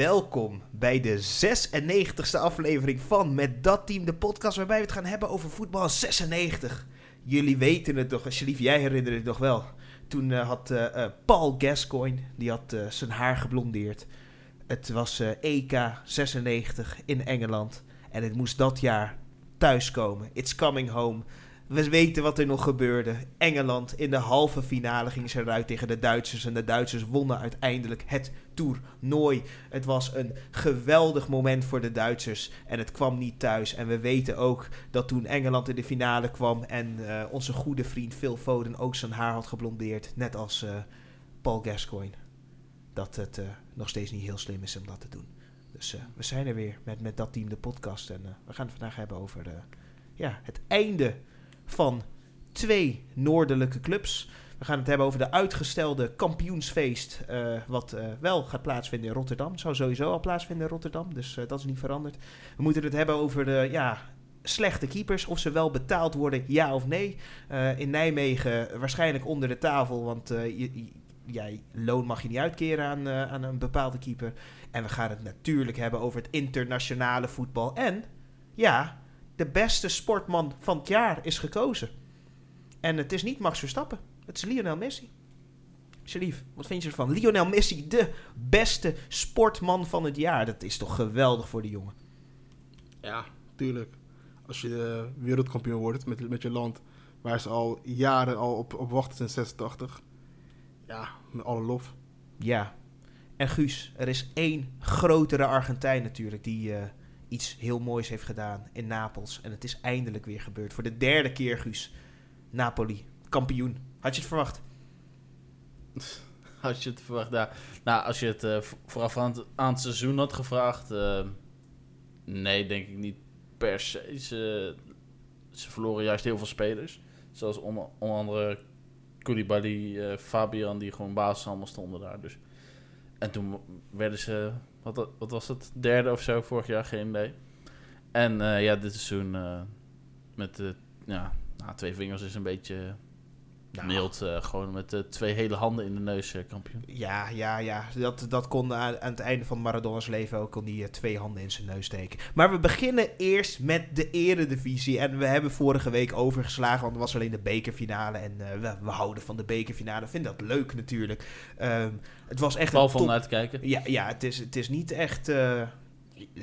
welkom bij de 96e aflevering van Met Dat Team, de podcast waarbij we het gaan hebben over voetbal 96. Jullie weten het toch, alsjeblieft, jij herinnert het nog wel. Toen uh, had uh, Paul Gascoigne, die had zijn haar geblondeerd. Het was EK 96 in Engeland en het moest dat jaar thuiskomen. It's coming home. We weten wat er nog gebeurde. Engeland in de halve finale ging ze eruit tegen de Duitsers. En de Duitsers wonnen uiteindelijk het toernooi. Het was een geweldig moment voor de Duitsers. En het kwam niet thuis. En we weten ook dat toen Engeland in de finale kwam. En uh, onze goede vriend Phil Foden ook zijn haar had geblondeerd. Net als uh, Paul Gascoigne. Dat het uh, nog steeds niet heel slim is om dat te doen. Dus we zijn er weer met, met dat team, de podcast. En we gaan het vandaag hebben over ja, het einde van twee noordelijke clubs. We gaan het hebben over de uitgestelde kampioensfeest. Uh, wat uh, wel gaat plaatsvinden in Rotterdam. Zou sowieso al plaatsvinden in Rotterdam. Dus uh, dat is niet veranderd. We moeten het hebben over de ja, slechte keepers. Of ze wel betaald worden, ja of nee. in Nijmegen waarschijnlijk onder de tafel. Want je, ja, loon mag je niet uitkeren aan, aan een bepaalde keeper. En we gaan het natuurlijk hebben over het internationale voetbal. En ja, de beste sportman van het jaar is gekozen. En het is niet Max Verstappen, het is Lionel Messi. Sharif, wat vind je ervan? Lionel Messi, de beste sportman van het jaar. Dat is toch geweldig voor de jongen? Ja, tuurlijk. Als je wereldkampioen wordt met, met je land, waar ze al jaren al op, op wachten sinds 86. Ja, met alle lof. Ja. En Guus, er is één grotere Argentijn natuurlijk die... Uh, iets heel moois heeft gedaan in Napels. En het is eindelijk weer gebeurd. Voor de derde keer, Guus. Napoli, kampioen. Had je het verwacht? Had je het verwacht? Nou, nou als je het uh, vooraf aan het, aan seizoen had gevraagd... Uh, nee, denk ik niet per se. Ze, verloren juist heel veel spelers. Zoals onder, onder andere Koulibaly, uh, Fabian... die gewoon basis allemaal stonden daar. Dus. En toen werden ze wat, wat was het? Derde of zo vorig jaar, geen. En uh, ja, dit seizoen uh, met de, ja, nou, twee vingers is een beetje nou. mild. Uh, gewoon met twee hele handen in de neus kampioen. Ja, ja, ja. Dat, dat kon aan, aan het einde van Maradona's leven ook kon die twee handen in zijn neus steken. Maar we beginnen eerst met de eredivisie. En we hebben vorige week overgeslagen, want het was alleen de bekerfinale. En we, we, houden van de bekerfinale. Vinden dat leuk natuurlijk. Um, het was echt Wel van uit te kijken. Ja, ja het, is, het is niet echt...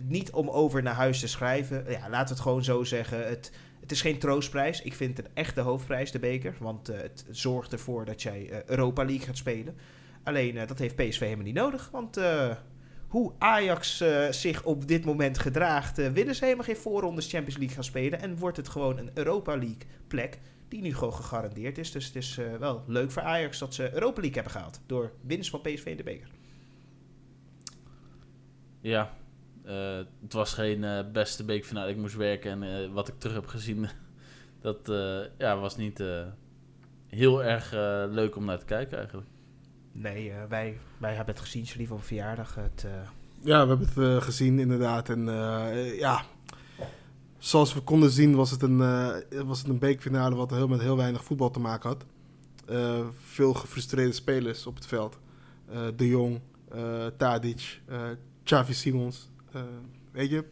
Niet om over naar huis te schrijven. Ja, laten we het gewoon zo zeggen. Het, het is geen troostprijs. Ik vind het een echte hoofdprijs, de beker. Want uh, het zorgt ervoor dat jij uh, Europa League gaat spelen. Alleen, dat heeft PSV helemaal niet nodig. Want hoe Ajax zich op dit moment gedraagt... willen ze helemaal geen voorrondes Champions League gaan spelen. En wordt het gewoon een Europa League plek die nu gewoon gegarandeerd is. Dus het is wel leuk voor Ajax dat ze Europa League hebben gehaald. Door winst van PSV in de beker. Ja, het was geen uh, beste bekerfinale. Ik moest werken en wat ik terug heb gezien, dat ja, was niet heel erg leuk om naar te kijken eigenlijk. Nee, wij, wij hebben het gezien, lief op verjaardag. Het, Ja, we hebben het gezien inderdaad. En ja, zoals we konden zien was het een, uh, was het een beekfinale wat heel, met heel weinig voetbal te maken had. Uh, veel gefrustreerde spelers op het veld. Uh, de Jong, Tadic, Xavi Simons. Weet je.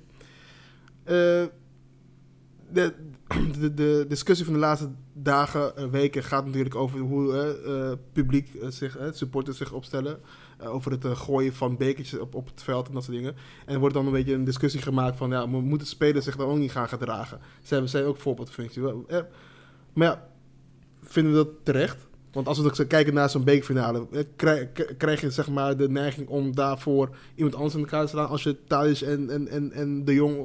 De, de, de, discussie van de laatste dagen, weken gaat natuurlijk over hoe publiek zich, supporters zich opstellen. Over het gooien van bekertjes op, op het veld en dat soort dingen. En er wordt dan een beetje een discussie gemaakt van, ja, moeten spelers zich dan ook niet gaan gedragen? Ze hebben zij ook voorbeeldfunctie. Maar ja, vinden we dat terecht? Want als we dan kijken naar zo'n bekerfinale, krijg, krijg, je zeg maar de neiging om daarvoor iemand anders in elkaar te slaan. Als je Thadis en, en, en, en de Jong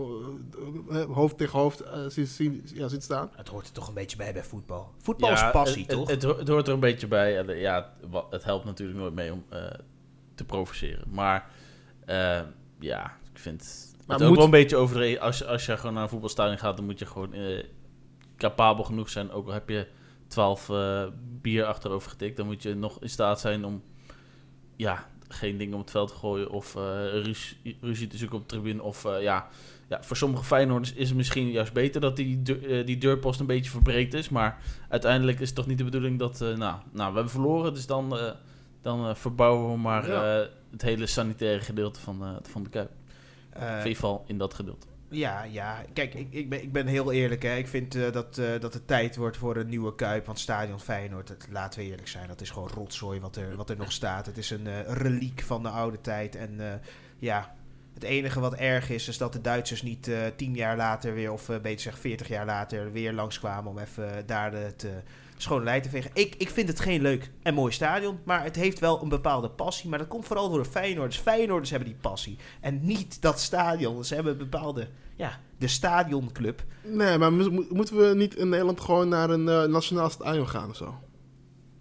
hoofd tegen hoofd ziet, ja, ziet staan. Het hoort er toch een beetje bij bij voetbal. Voetbal ja, is passie, het, toch? Het, het, hoort er een beetje bij. Ja, het helpt natuurlijk nooit mee om te provoceren. Maar uh, ja, ik vind maar het ook wel een beetje overdreven. Als, als je gewoon naar een voetbalstadion gaat, dan moet je gewoon uh, capabel genoeg zijn. Ook al heb je 12 uh, bier achterover getikt, dan moet je nog in staat zijn om ja, geen dingen om het veld te gooien of ruzie, ruzie te zoeken op de tribune. Of ja, ja, voor sommige Feyenoorders is het misschien juist beter dat die, deur, die deurpost een beetje verbreekt is. Maar uiteindelijk is het toch niet de bedoeling dat, nou, nou, we hebben verloren, dus dan dan verbouwen we maar ja. het hele sanitaire gedeelte van, eh, van de Kuip. Eh, in ieder geval in dat gedeelte. Ja, ja. Kijk, ik, ik, ben, ik ben heel eerlijk. Hè. Ik vind eh, dat, eh, dat het tijd wordt voor een nieuwe Kuip. Want Stadion Feyenoord, het, laten we eerlijk zijn, dat is gewoon rotzooi wat er, wat er nog staat. Het is een eh, reliek van de oude tijd. En ja, het enige wat erg is, is dat de Duitsers niet tien jaar later weer, of beter gezegd veertig jaar later, weer langskwamen om even daar het te vegen. Ik, ik vind het geen leuk en mooi stadion, maar het heeft wel een bepaalde passie. Maar dat komt vooral door de Feyenoorders. Feyenoorders hebben die passie. En niet dat stadion. Ze hebben een bepaalde, ja, de stadionclub. Nee, maar mo- mo- moeten we niet in Nederland gewoon naar een eh, nationaal stadion gaan of zo? Dat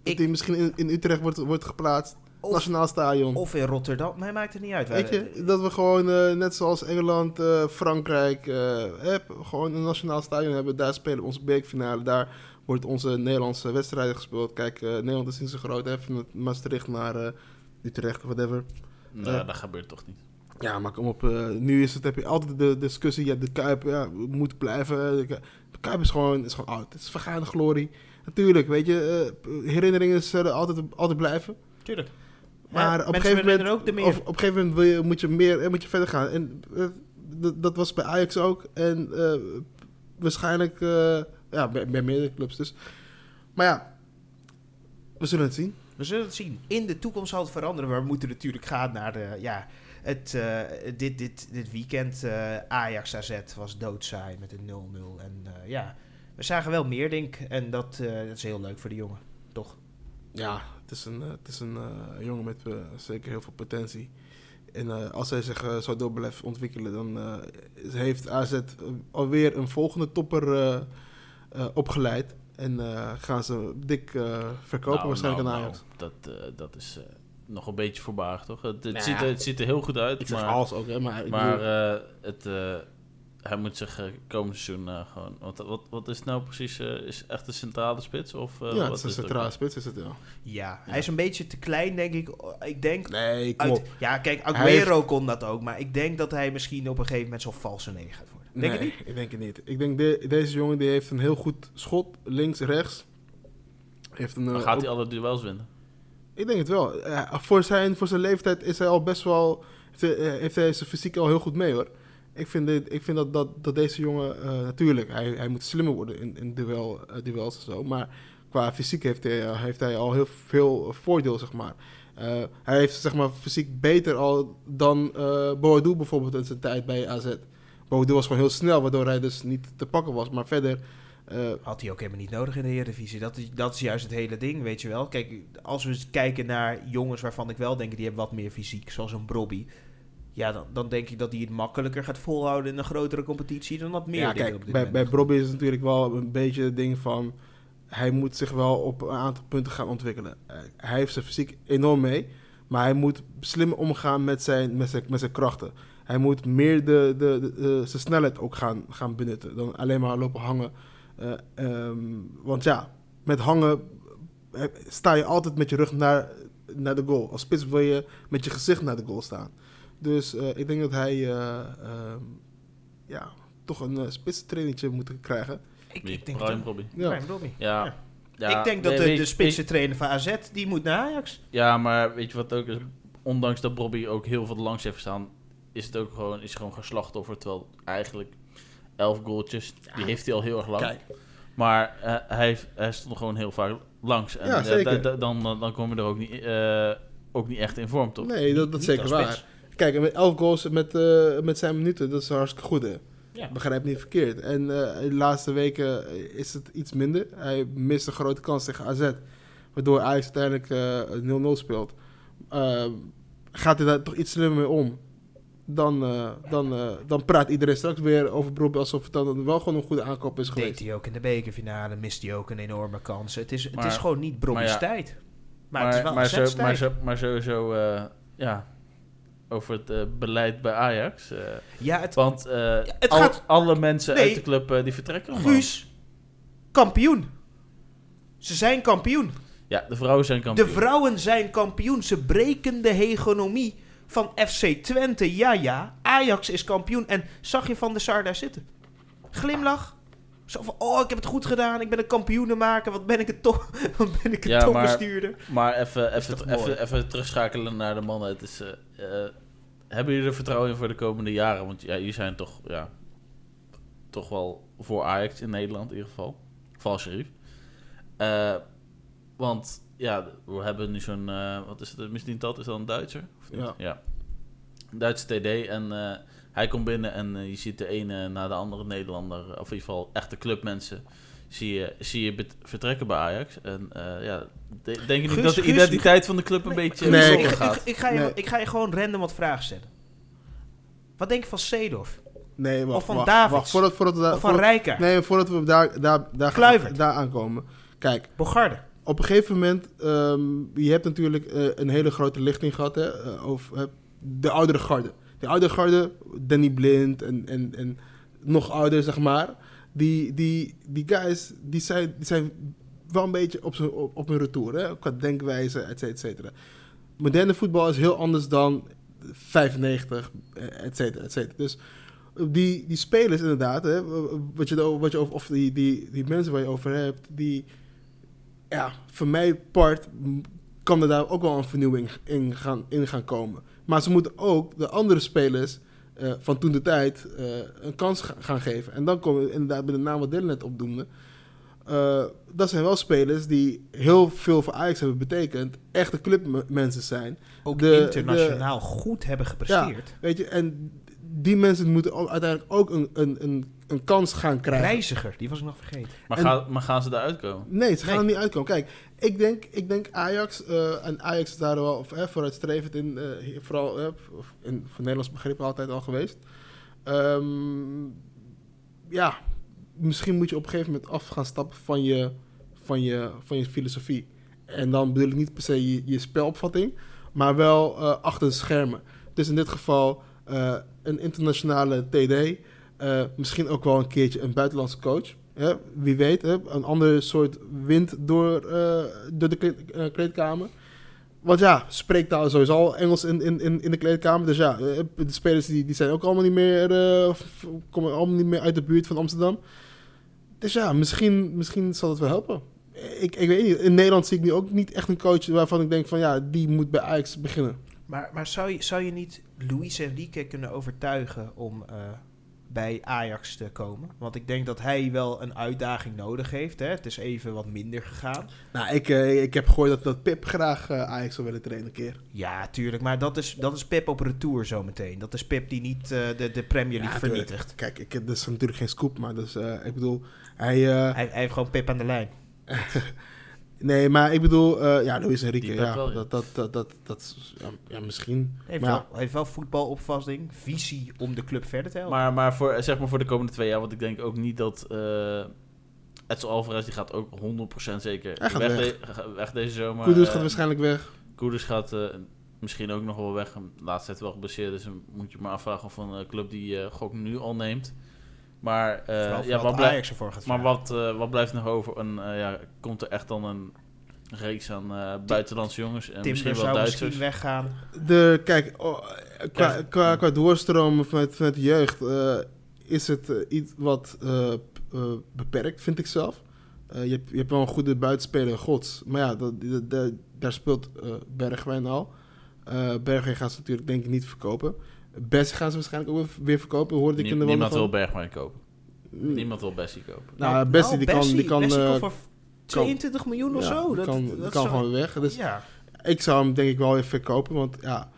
Ik- die misschien in, in Utrecht wordt, wordt geplaatst. Of, nationaal stadion. of in Rotterdam. Mij maakt het niet uit. Weet je, dat we gewoon eh, net zoals Engeland, eh, Frankrijk, gewoon een nationaal stadion hebben. Daar spelen we onze beekfinale. Daar wordt onze Nederlandse wedstrijden gespeeld. Kijk, eh, Nederland is niet zo groot. Even met Maastricht naar eh, Utrecht, whatever. Nou, dat gebeurt toch niet. Ja, maar kom op. nu is het, heb je altijd de discussie. Ja, de Kuip ja, moet blijven. De Kuip- is gewoon, is gewoon oud. Het is vergaande glorie. Natuurlijk, weet je, herinneringen zullen altijd, altijd blijven. Tuurlijk. Maar Ja, op een gegeven moment, ook of, op een gegeven moment wil je, moet je meer, moet je verder gaan. En dat- was bij Ajax ook. En waarschijnlijk, ja, bij, bij meerdere clubs dus. Maar ja, we zullen het zien. We zullen het zien. In de toekomst zal het veranderen. Maar we moeten natuurlijk gaan naar de, ja, het, eh, dit, dit, dit weekend. eh, Ajax AZ was doodsaai met een 0-0. En eh, ja, we zagen wel meer, denk ik. En dat, eh, dat is heel leuk voor de jongen. Toch? Ja, het is een, eh, het is een eh, jongen met eh, zeker heel veel potentie. En eh, als hij zich eh, zo door blijft ontwikkelen, dan eh, heeft AZ alweer een volgende topper eh, opgeleid. En eh, gaan ze dik eh, verkopen Nou, waarschijnlijk nou, aan Ajax. nou, dat, dat is eh, nog een beetje voorbarig, toch? Het, het, Nou ziet, er, het ziet er heel goed uit, Ik zeg maar, alles ook, hè, maar, ik maar eh, het, eh, hij moet zich komend seizoen eh, gewoon... Want, wat, wat is het nou precies? eh, is echt een centrale spits? Of, eh, ja, wat het is een centrale spits, is het wel. Ja, hij is een beetje te klein, denk ik. Ik denk... Nee, kom Uit, op. ja, kijk, Aguero kon dat ook. Maar ik denk dat hij misschien op een gegeven moment zo'n valse negen gaat je nee, niet? ik denk het niet. Ik denk de, deze jongen die heeft een heel goed schot, links, rechts. Heeft een, Dan eh, gaat ook- hij alle duels winnen. Ik denk het wel. Eh, voor, zijn, voor zijn leeftijd is hij al best wel. Heeft hij, eh, heeft hij zijn fysiek al heel goed mee hoor. Ik vind, dit, ik vind dat, dat, dat deze jongen. eh, natuurlijk, hij, hij moet slimmer worden in, in duel, eh, duels en zo. Maar qua fysiek heeft hij, heeft hij al heel veel voordeel, zeg maar. Eh, hij heeft zeg maar fysiek beter al dan eh Boadu bijvoorbeeld in zijn tijd bij AZ. Boadu was gewoon heel snel, waardoor hij dus niet te pakken was. Maar verder. eh, Had hij ook helemaal niet nodig in de Eredivisie. Dat is, dat is juist het hele ding, weet je wel. Kijk, als we eens kijken naar jongens waarvan ik wel denk... die hebben wat meer fysiek, zoals een Brobby. Ja, dan, dan denk ik dat hij het makkelijker gaat volhouden... in een grotere competitie dan dat meer ja, kijk, bij, bij Brobby is het natuurlijk wel een beetje het ding van... Hij moet zich wel op een aantal punten gaan ontwikkelen. Eh, hij heeft zijn fysiek enorm mee. Maar hij moet slim omgaan met zijn, met zijn, met zijn krachten. Hij moet meer de, de, de, de- zijn snelheid ook gaan, gaan benutten. Dan alleen maar lopen hangen. Eh, ehm, want ja, met hangen eh, sta je altijd met je rug naar, naar de goal. Als spits wil je met je gezicht naar de goal staan. Dus eh, ik denk dat hij eh, ehm, ja, toch een uh, spitsentrainingje moet krijgen. ik, denk Brian dat- Brobby. Ja. Brian. Ja. Ja. Ja, ik denk dat nee, de, de spitse trainer van AZ... die moet naar Ajax. Ja, maar weet je wat ook is? Ondanks dat Bobby ook heel veel langs heeft staan, is het ook gewoon, is gewoon geslachtoffer. Terwijl eigenlijk elf goaltjes, die heeft hij al heel erg lang. Kijk, Maar eh, hij, heeft- hij stond gewoon heel vaak langs. En Ja, eh, zeker. dan, dan, dan kom je er ook niet, eh, ook niet echt in vorm, toch? nee, dat, dat is zeker waar. Kijk, met 11 goals met, eh, met zijn minuten, dat is hartstikke goed, hè? Ja. Begrijp niet verkeerd. En eh, de laatste weken is het iets minder. Hij mist een grote kans tegen AZ. Waardoor Ajax uiteindelijk eh 0-0 speelt. Eh, gaat hij daar toch iets slimmer mee om? Dan, eh, dan, eh, dan praat iedereen straks weer over Brobbey alsof het dan wel gewoon een goede aankoop is geweest. Deed hij ook in de bekerfinale, mist hij ook een enorme kans. Het is, het is gewoon niet ja. tijd. Maar, het is wel maar, AZ's zo, tijd. maar, zo, maar sowieso, eh, ja, over het beleid bij Ajax. eh, Ja, het, want eh, het al- gaat- alle mensen Nee. uit de club die vertrekken allemaal. Guus, kampioen. Ze zijn kampioen. Ja, de vrouwen zijn kampioen. De vrouwen zijn kampioen. Ze breken de hegemonie van FC Twente. Ja, ja. Ajax is kampioen. En zag je Van der Sar daar zitten? Glimlach. Zo van, oh, ik heb het goed gedaan. Ik ben een kampioenenmaker. Wat ben ik een, top, wat ben ik een Ja, maar- topbestuurder. Maar even, even, toch even, even terugschakelen naar de mannen. Het is, eh, eh, hebben jullie er vertrouwen in voor de komende jaren? Want ja, jullie zijn toch, ja, toch wel voor Ajax in Nederland in ieder geval. Val Sheriff. Eh, want ja, we hebben nu zo'n, eh, wat is het, misschien dat is dan een Duitser? Of niet? Ja. Duitse TD en eh, hij komt binnen en eh, je ziet de ene na de andere Nederlander, of in ieder geval echte clubmensen, zie je, zie je vertrekken bij Ajax. En eh, ja, de- denk je niet Guus, dat de Guus, identiteit van de club een Nee, beetje Nee, ik, verloren ik, gaat? ik, ik ga je, Nee. ik ga je gewoon random wat vragen stellen. Wat denk je van Seedorf? Nee, wacht, Of van wacht, Davids. wacht, voordat, voordat we daar, Of van voordat- Rijkaard? Nee, voordat we daar, daar, daar, Kluivert. daar aankomen. Kijk, Bogarde? Op een gegeven moment, ehm, je hebt natuurlijk eh, een hele grote lichting gehad hè, eh, de oudere garde. De oudere garde, Danny Blind en, en, en nog ouder, zeg maar. Die, die, die guys, die zijn, die zijn wel een beetje op, z'n- op, hun retour, hè, qua denkwijze, et cetera, et cetera. Moderne voetbal is heel anders dan 95, eh, et cetera, et cetera. Dus die, die spelers inderdaad, hè, wat je, wat je over, of die, die, die mensen waar je over hebt, die, ja, voor mij part kan er daar ook wel een vernieuwing in gaan, in gaan komen. Maar ze moeten ook de andere spelers eh, van toen de tijd eh, een kans ga- gaan geven. En dan komen we inderdaad bij de naam wat Dylan net opdoemde. Eh, dat zijn wel spelers die heel veel voor Ajax hebben betekend. Echte clubmensen zijn. Ook De- internationaal goed hebben gepresteerd. Weet je, en die mensen moeten ook uiteindelijk ook een, een, een, een kans gaan krijgen. Reiziger, die was ik nog vergeten. Maar, En- maar gaan ze eruit komen? Nee, ze gaan Nee. er niet uitkomen. Kijk, ik denk, ik denk Ajax, eh, en Ajax is daar wel of, eh, vooruitstrevend in, eh, vooral of in, voor Nederlands begrip altijd al geweest. Ehm, ja, misschien moet je op een gegeven moment af gaan stappen van je, van je, van je filosofie. En dan bedoel ik niet per se je, je spelopvatting, maar wel eh, achter de schermen. Dus in dit geval eh, een internationale TD, eh, misschien ook wel een keertje een buitenlandse coach. Hè? Wie weet, hè? een ander soort wind door, eh, door de kleed- eh, kleedkamer. Want ja, spreektaal is sowieso al Engels in, in, in, de kleedkamer. Dus ja, de spelers die, die zijn ook allemaal niet meer, komen allemaal niet meer uit de buurt van Amsterdam. Dus ja, misschien, misschien zal het wel helpen. Ik, ik weet niet. In Nederland zie ik nu ook niet echt een coach waarvan ik denk van ja, die moet bij Ajax beginnen. Maar, maar zou, je, zou je niet Luis Enrique kunnen overtuigen om bij Ajax te komen? Want ik denk dat hij wel een uitdaging nodig heeft. Hè? Het is even wat minder gegaan. Nou, ik, eh, ik heb gehoord dat, dat Pip graag eh, Ajax zou willen trainen een keer. Ja, tuurlijk. Maar dat is, dat is Pep op retour zometeen. Dat is Pep die niet eh, de, de Premier League Ja, vernietigt. Kijk, ik, dat is natuurlijk geen scoop, maar dus, ik bedoel, hij... Hij, hij heeft gewoon Pep aan de lijn. nee, maar ik bedoel, eh, ja, Luis Enrique, ja, wel, ja. dat, dat, dat, dat, dat, is- ja, ja, misschien. Hij heeft, Maar wel, hij heeft wel voetbalopvatting, visie om de club verder te helpen. Maar, maar voor, zeg maar voor de komende twee jaar, want ik denk ook niet dat... eh Edson Alvarez, die gaat ook 100% zeker Hij gaat weg, weg. de- ga- weg deze zomer. Eh, gaat waarschijnlijk weg. Kudus gaat eh, misschien ook nog wel weg. Laatst heeft wel geblesseerd, dus dan moet je maar afvragen of een eh, club die eh gok nu al neemt. Maar, eh, ja, wat, Ajax ervoor gaat maar wat, eh, wat blijft nog over? En, eh, ja, komt er echt dan een reeks aan eh, buitenlandse jongens en Timber misschien wel zou Duitsers? misschien weggaan. De, kijk, oh, qua, qua, qua doorstromen vanuit, vanuit de jeugd eh, is het iets wat eh, eh, beperkt, vind ik zelf. Eh, je, hebt, je hebt wel een goede buitenspeler, Gods. Maar ja, dat, dat- dat- daar speelt eh, Bergwijn al. Eh Bergwijn gaan ze natuurlijk denk ik niet verkopen. Bessie gaan ze waarschijnlijk ook weer- verkopen, hoorde ik Nie- in de niemand wil. Bergwijn kopen. Mm. Niemand wil Bessie kopen. Nou, Bessie, die kan- die kan, Bessie eh, komt voor 22 miljoen of Ja, zo. Dat, kan, dat kan gewoon weer weg. Dus ja. ik zou hem denk ik wel even verkopen. Want ja,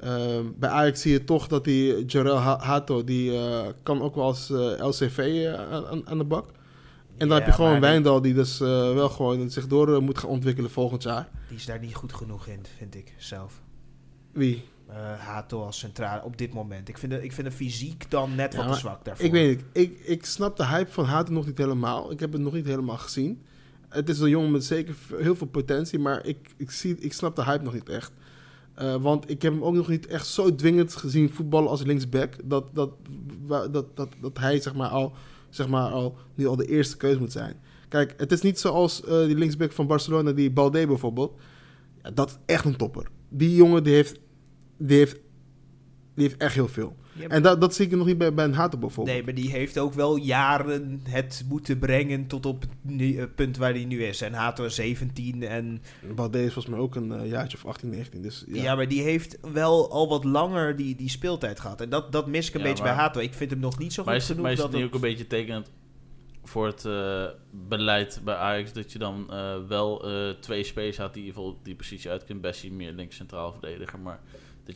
ehm, bij Ajax zie je toch dat die Jarel Ha- Hato, die eh, kan ook wel als eh, LCV aan- aan, de bak. En dan Ja, heb je gewoon Wijndal die dus eh, wel gewoon zich door moet gaan ontwikkelen volgend jaar. Die is daar niet goed genoeg in, vind ik zelf. Wie? Eh Hato als centrale op dit moment. Ik vind de, ik vind de fysiek dan net Ja, wat te zwak daarvoor. Ik weet niet. Ik, ik snap de hype van Hato nog niet helemaal. Ik heb het nog niet helemaal gezien. Het is een jongen met zeker heel veel potentie, maar ik, ik, zie, ik snap de hype nog niet echt. Eh, want ik heb hem ook nog niet echt zo dwingend gezien voetballen als linksback. Dat, dat, dat, dat, dat hij zeg maar, al, zeg maar al, nu al de eerste keuze moet zijn. Kijk, het is niet zoals eh, die linksback van Barcelona, die Balde bijvoorbeeld. Ja, dat is echt een topper. Die jongen die heeft, die heeft, die heeft echt heel veel. Ja, En dat, dat zie ik nog niet bij, bij een Hato bijvoorbeeld. Nee, maar die heeft ook wel jaren het moeten brengen tot op het nu- eh, punt waar hij nu is. En Hato is 17 en Balde is volgens mij ook een eh, jaartje of 18, 19. Dus ja. ja. maar die heeft wel al wat langer die, die speeltijd gehad. En dat, dat mis ik een Ja, beetje maar- bij Hato. Ik vind hem nog niet zo goed Maar is, het- genoeg maar is het dat niet ook het- een beetje tekenend voor het eh, beleid bij Ajax dat je dan eh, wel eh, twee spelers had die bijvoorbeeld die positie uit kunnen, Bessie meer links centraal verdediger, maar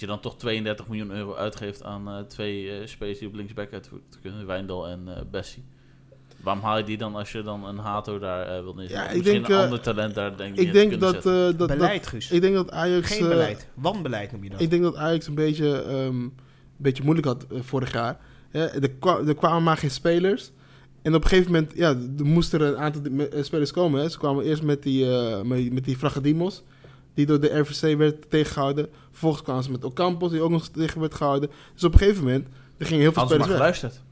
dat je dan toch 32 miljoen euro uitgeeft aan eh, twee eh, spelers die op linksback uit kunnen, Wijndal en eh Bessie. Waarom haal je die dan als je dan een Hato daar eh wil neerzetten? Ja, ik misschien denk, een ander talent daar denk je ik denk te dat, eh, dat, dat beleid, Guus. ik denk dat Ajax Geen beleid. Wanbeleid noem je dat. Ik denk dat Ajax een beetje, ehm, een beetje moeilijk had vorig jaar. Hè, er, kwa- er kwamen maar geen spelers. En op een gegeven moment ja, er moesten er een aantal spelers komen. Hè. Ze kwamen eerst met die, eh met, met die Fragadimos, die door de RVC werd tegengehouden. Vervolgens kwamen ze met Ocampos, die ook nog tegen werd gehouden. Dus op een gegeven moment, er gingen heel veel maar spelers weg. geluisterd.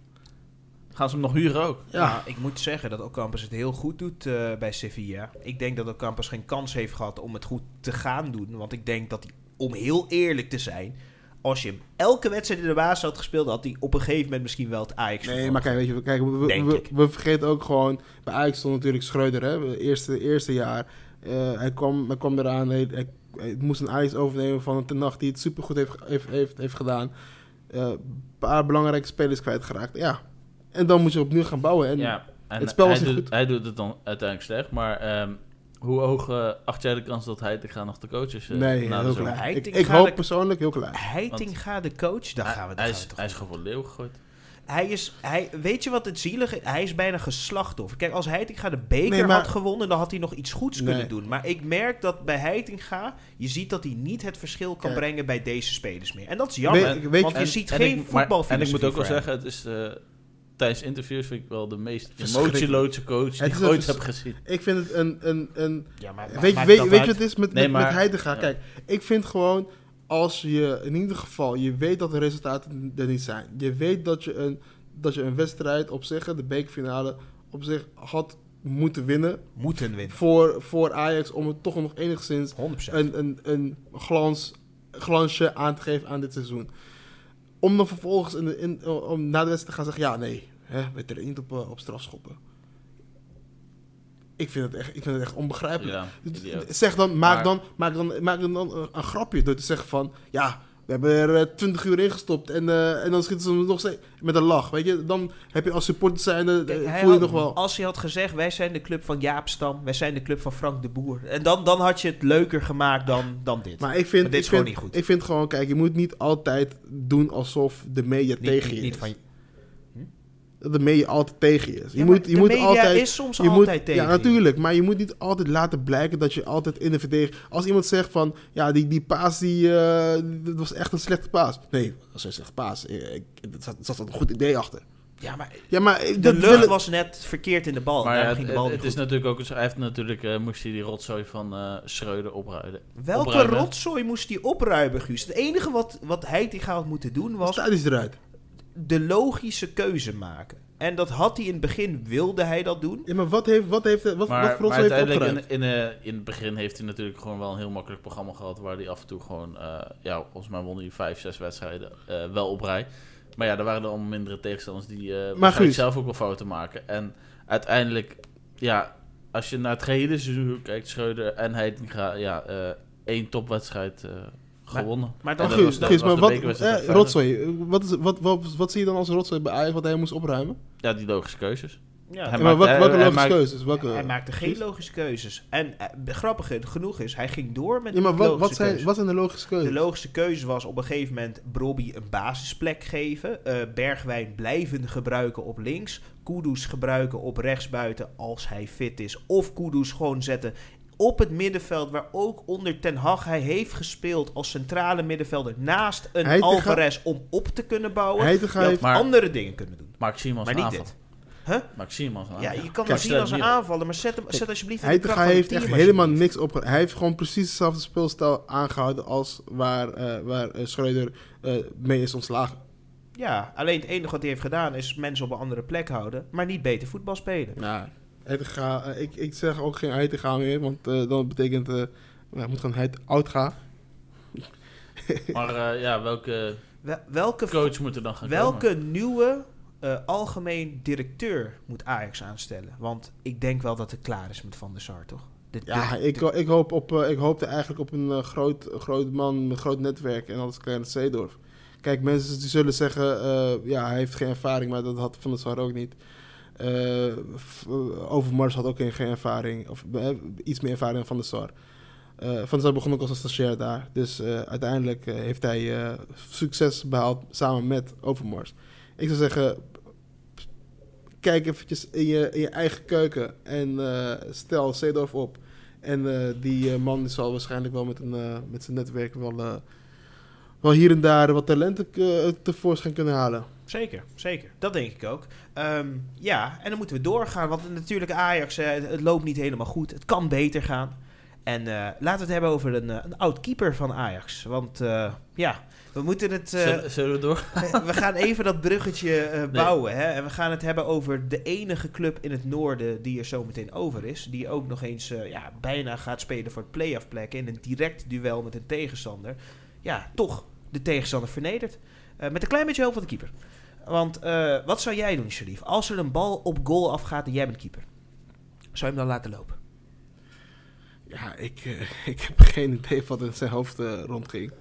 Gaan ze hem nog huren ook? Ja. Ja. ik moet zeggen dat Ocampos het heel goed doet eh, bij Sevilla. Ik denk dat Ocampos geen kans heeft gehad om het goed te gaan doen. Want ik denk dat hij, om heel eerlijk te zijn... Als je hem elke wedstrijd in de baas had gespeeld... had hij op een gegeven moment misschien wel het Ajax Nee, maar kijk, weet je, kijk we, we, we, we vergeten ook gewoon... Bij Ajax stond natuurlijk Schreuder, hè. Eerste, eerste jaar. Eh, hij, kwam, hij kwam eraan, hij, hij, hij moest een Ajax overnemen van een tenacht die het supergoed heeft, heeft, heeft, heeft gedaan. Eh, Een paar belangrijke spelers kwijtgeraakt. Ja. En dan moet je opnieuw gaan bouwen. En ja, en het spel was hij, niet doet, goed. hij doet het dan uiteindelijk slecht, maar ehm, hoe hoog eh, acht jij de kans dat hij te gaan nog de coach is? nee, heel klein. Hij Ik, ik ga hoop de- persoonlijk heel klein. Heitinga, de coach, daar gaan we, daar hij, gaan is, we toch hij is gewoon voor de leeuw gegooid. Hij is, hij, weet je wat het zielige is? Hij is bijna geslachtoffer. Kijk, als Heitinga de beker Nee, maar- had gewonnen, dan had hij nog iets goeds Nee. kunnen doen. Maar ik merk dat bij Heitinga, je ziet dat hij niet het verschil kan brengen bij deze spelers meer. En dat is jammer, Weet- weet je- want je En- ziet en geen voetbalfilosofie En ik moet ook wel zeggen, het is eh, tijdens interviews vind ik wel de meest emotieloze coach die ik ooit heb gezien. Ik vind het een... een, een Ja, maar weet weet, weet je wat het is met, Nee, met, met Heitinga? ja. Kijk, ik vind gewoon... Als je in ieder geval... Je weet dat de resultaten er niet zijn. Je weet dat je een, dat je een wedstrijd op zich... De bekerfinale op zich had moeten winnen... Moeten winnen. Voor, voor Ajax... Om het toch nog enigszins 100%. een, een, een glans, glansje aan te geven aan dit seizoen. Om dan vervolgens in de, in, om na de wedstrijd te gaan zeggen... Ja, nee, hè, we treden niet op, eh, op strafschoppen. Ik vind het echt, ik vind het echt onbegrijpelijk. Ja. Zeg dan, maak, Maar- dan, maak dan, maak dan een, een grapje door te zeggen van... Ja, we hebben er eh, 20 uur in gestopt en, eh, en dan schieten ze hem nog steeds met een lach. Weet je, dan heb je als supporter zijnde, Kijk, eh, voel je had- nog wel... Als hij had gezegd, wij zijn de club van Jaap Stam, wij zijn de club van Frank de Boer. En dan, dan had je het leuker gemaakt dan, dan dit. Maar ik vind, Maar dit is ik gewoon vind, niet goed. Ik vind gewoon, kijk, je moet niet altijd doen alsof de media niet, tegen je niet is. van Dat de media altijd tegen je is. Je Ja, moet, je de moet media altijd... is soms je altijd moet, tegen Ja, natuurlijk. Maar je moet niet altijd laten blijken dat je altijd in de verdediging... Als iemand zegt van, ja, die, die paas, die, eh, dat was echt een slechte paas. Nee, dat was een slechte paas. Ik- Er zat, er zat een goed idee achter. Ja, maar Ja, maar... de dat lucht willen- was net verkeerd in de bal. Maar ja, ging het, de bal het niet is natuurlijk ook... Hij heeft natuurlijk... eh, moest hij die rotzooi van eh Schreuder opruiden. Welke opruimen. rotzooi moest hij opruimen, Guus? Het enige wat, wat Heitinga had moeten doen was Staat is eruit. De logische keuze maken. En dat had hij in het begin, wilde hij dat doen. Ja, maar wat heeft... Wat heeft wat, wat Maar, voor maar heeft opgeruimd? in, in, eh, in het begin heeft hij natuurlijk gewoon wel een heel makkelijk programma gehad. Waar hij af en toe gewoon, eh, ja, volgens mij won hij vijf, zes wedstrijden eh, wel op rij. Maar ja, er waren er allemaal mindere tegenstanders die eh waarschijnlijk zelf ook wel fouten maken. En uiteindelijk, ja, als je naar het gehele seizoen kijkt, Schreuder en Heitinga, ja, eh één topwedstrijd eh, gewonnen. Maar Maar dan, Guus, was de- Guus, was maar wat... eh, rotzooi. Wat, is, wat, wat, wat zie je dan als rotzooi bij Ajax wat hij moest opruimen? Ja, die logische keuzes. ja, Hij maar maakt- wat, welke logische maakt- keuzes? Welke, hij maakte geen Guus? logische keuzes. En eh, grappig genoeg is, hij ging door met Ja, maar die wat, logische wat, zijn, keuzes. wat zijn de logische keuzes? De logische keuze was op een gegeven moment Brobby een basisplek geven. eh, Bergwijn blijven gebruiken op links. Kudus gebruiken op rechtsbuiten als hij fit is. Of Kudus gewoon zetten op het middenveld, waar ook onder Ten Hag hij heeft gespeeld als centrale middenvelder naast een Heitinga- Alvarez om op te kunnen bouwen. Heitinga Je had heeft- Maar- andere dingen kunnen doen. Maak Siemens Maar niet aanval. dit. Huh? Maak Siemens een Ja, aanval. je kan wel zien als een aanvaller, maar zet, hem, zet alsjeblieft in de Heitinga kracht heeft echt helemaal niks op. Hij heeft gewoon precies hetzelfde speelstijl aangehouden als waar, eh, waar eh, Schreuder eh, mee is ontslagen. Ja, alleen het enige wat hij heeft gedaan is mensen op een andere plek houden, maar niet beter voetbal spelen. Ja, Heitinga, eh, ik, ik zeg ook geen Heitinga meer, want eh dan betekent... eh hij moet gewoon Heid oud gaan. Maar eh, ja, welke Wel- welke Coach moet er dan gaan welke komen. nieuwe eh, algemeen directeur moet Ajax aanstellen? Want ik denk wel dat het klaar is met Van der Sar, toch? De- Ja, de- ik, de- ik, hoop op, eh, ik hoopte eigenlijk op een groot, groot man met een groot netwerk en alles kleine Zeedorf. Kijk, mensen die zullen zeggen, eh, ja, hij heeft geen ervaring, maar dat had Van der Sar ook niet. Eh, eh, Overmars had ook geen, ervaring, of eh, iets meer ervaring Van der Sar. Van der Sar begon ook als een stagiair daar. Dus uiteindelijk heeft hij succes behaald samen met Overmars. Ik zou zeggen, kijk eventjes in je, in je eigen keuken en stel Zeedorf op. En die man zal waarschijnlijk wel met, een, met zijn netwerk wel, wel hier en daar wat talenten tevoorschijn kunnen halen. Zeker, zeker. Dat denk ik ook. Ehm, ja, en dan moeten we doorgaan. Want natuurlijk Ajax, eh, het, het loopt niet helemaal goed. Het kan beter gaan. En eh, laten we het hebben over een, eh, een oud keeper van Ajax. Want eh, ja, we moeten het... eh, Zullen, zullen we door? we gaan even dat bruggetje eh, bouwen. Hè? En we gaan het hebben over de enige club in het noorden die er zo meteen over is. Die ook nog eens eh, ja, bijna gaat spelen voor het playoff plek. In een direct duel met een tegenstander. Ja, toch de tegenstander vernedert. Eh, met een klein beetje hulp van de keeper. Want eh, wat zou jij doen, Sharif? Als er een bal op goal afgaat en jij bent keeper. Zou je hem dan laten lopen? Ja, ik, eh, ik heb geen idee wat in zijn hoofd rondging.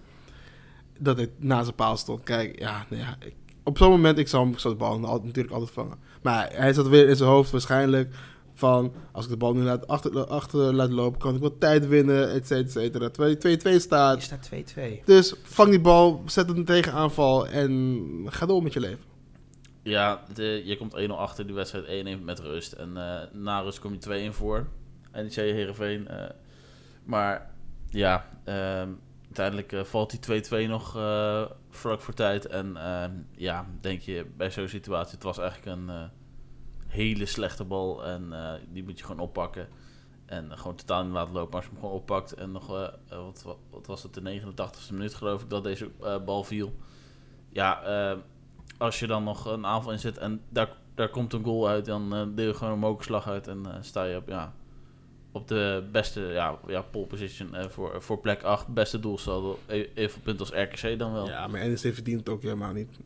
Dat hij naast zijn paal stond. Kijk, ja, nou ja ik- op zo'n moment, ik zou, ik zou de bal al- natuurlijk altijd vangen. Maar hij zat weer in zijn hoofd waarschijnlijk van... als ik de bal nu laat achter, achter laat lopen, kan ik wat tijd winnen, et cetera, et cetera. Terwijl hij 2-2 Je staat. staat 2-2. Dus vang die bal, zet een tegenaanval en ga door met je leven. Ja, de, je komt 1-0 achter die wedstrijd 1-1 met rust. En eh, na rust kom je 2-1 voor. NEC Heerenveen. eh maar ja, ehm, uiteindelijk eh, valt die 2-2 nog eh, vlak voor tijd. En ehm, ja, denk je bij zo'n situatie, het was eigenlijk een eh, hele slechte bal. En eh, die moet je gewoon oppakken. En gewoon totaal niet laten lopen. Maar als je hem gewoon oppakt en nog, eh, eh, wat, wat, was het, de 89ste minuut geloof ik, dat deze bal viel. Ja, als je dan nog een aanval inzet en daar, daar komt een goal uit, dan deel je gewoon een mokerslag uit en sta je op, ja, op de beste ja, ja, pole position eh, voor, voor plek 8. Beste doelsaldo, e- evenveel punten als RKC dan wel. Ja, maar NEC verdient het ook helemaal niet.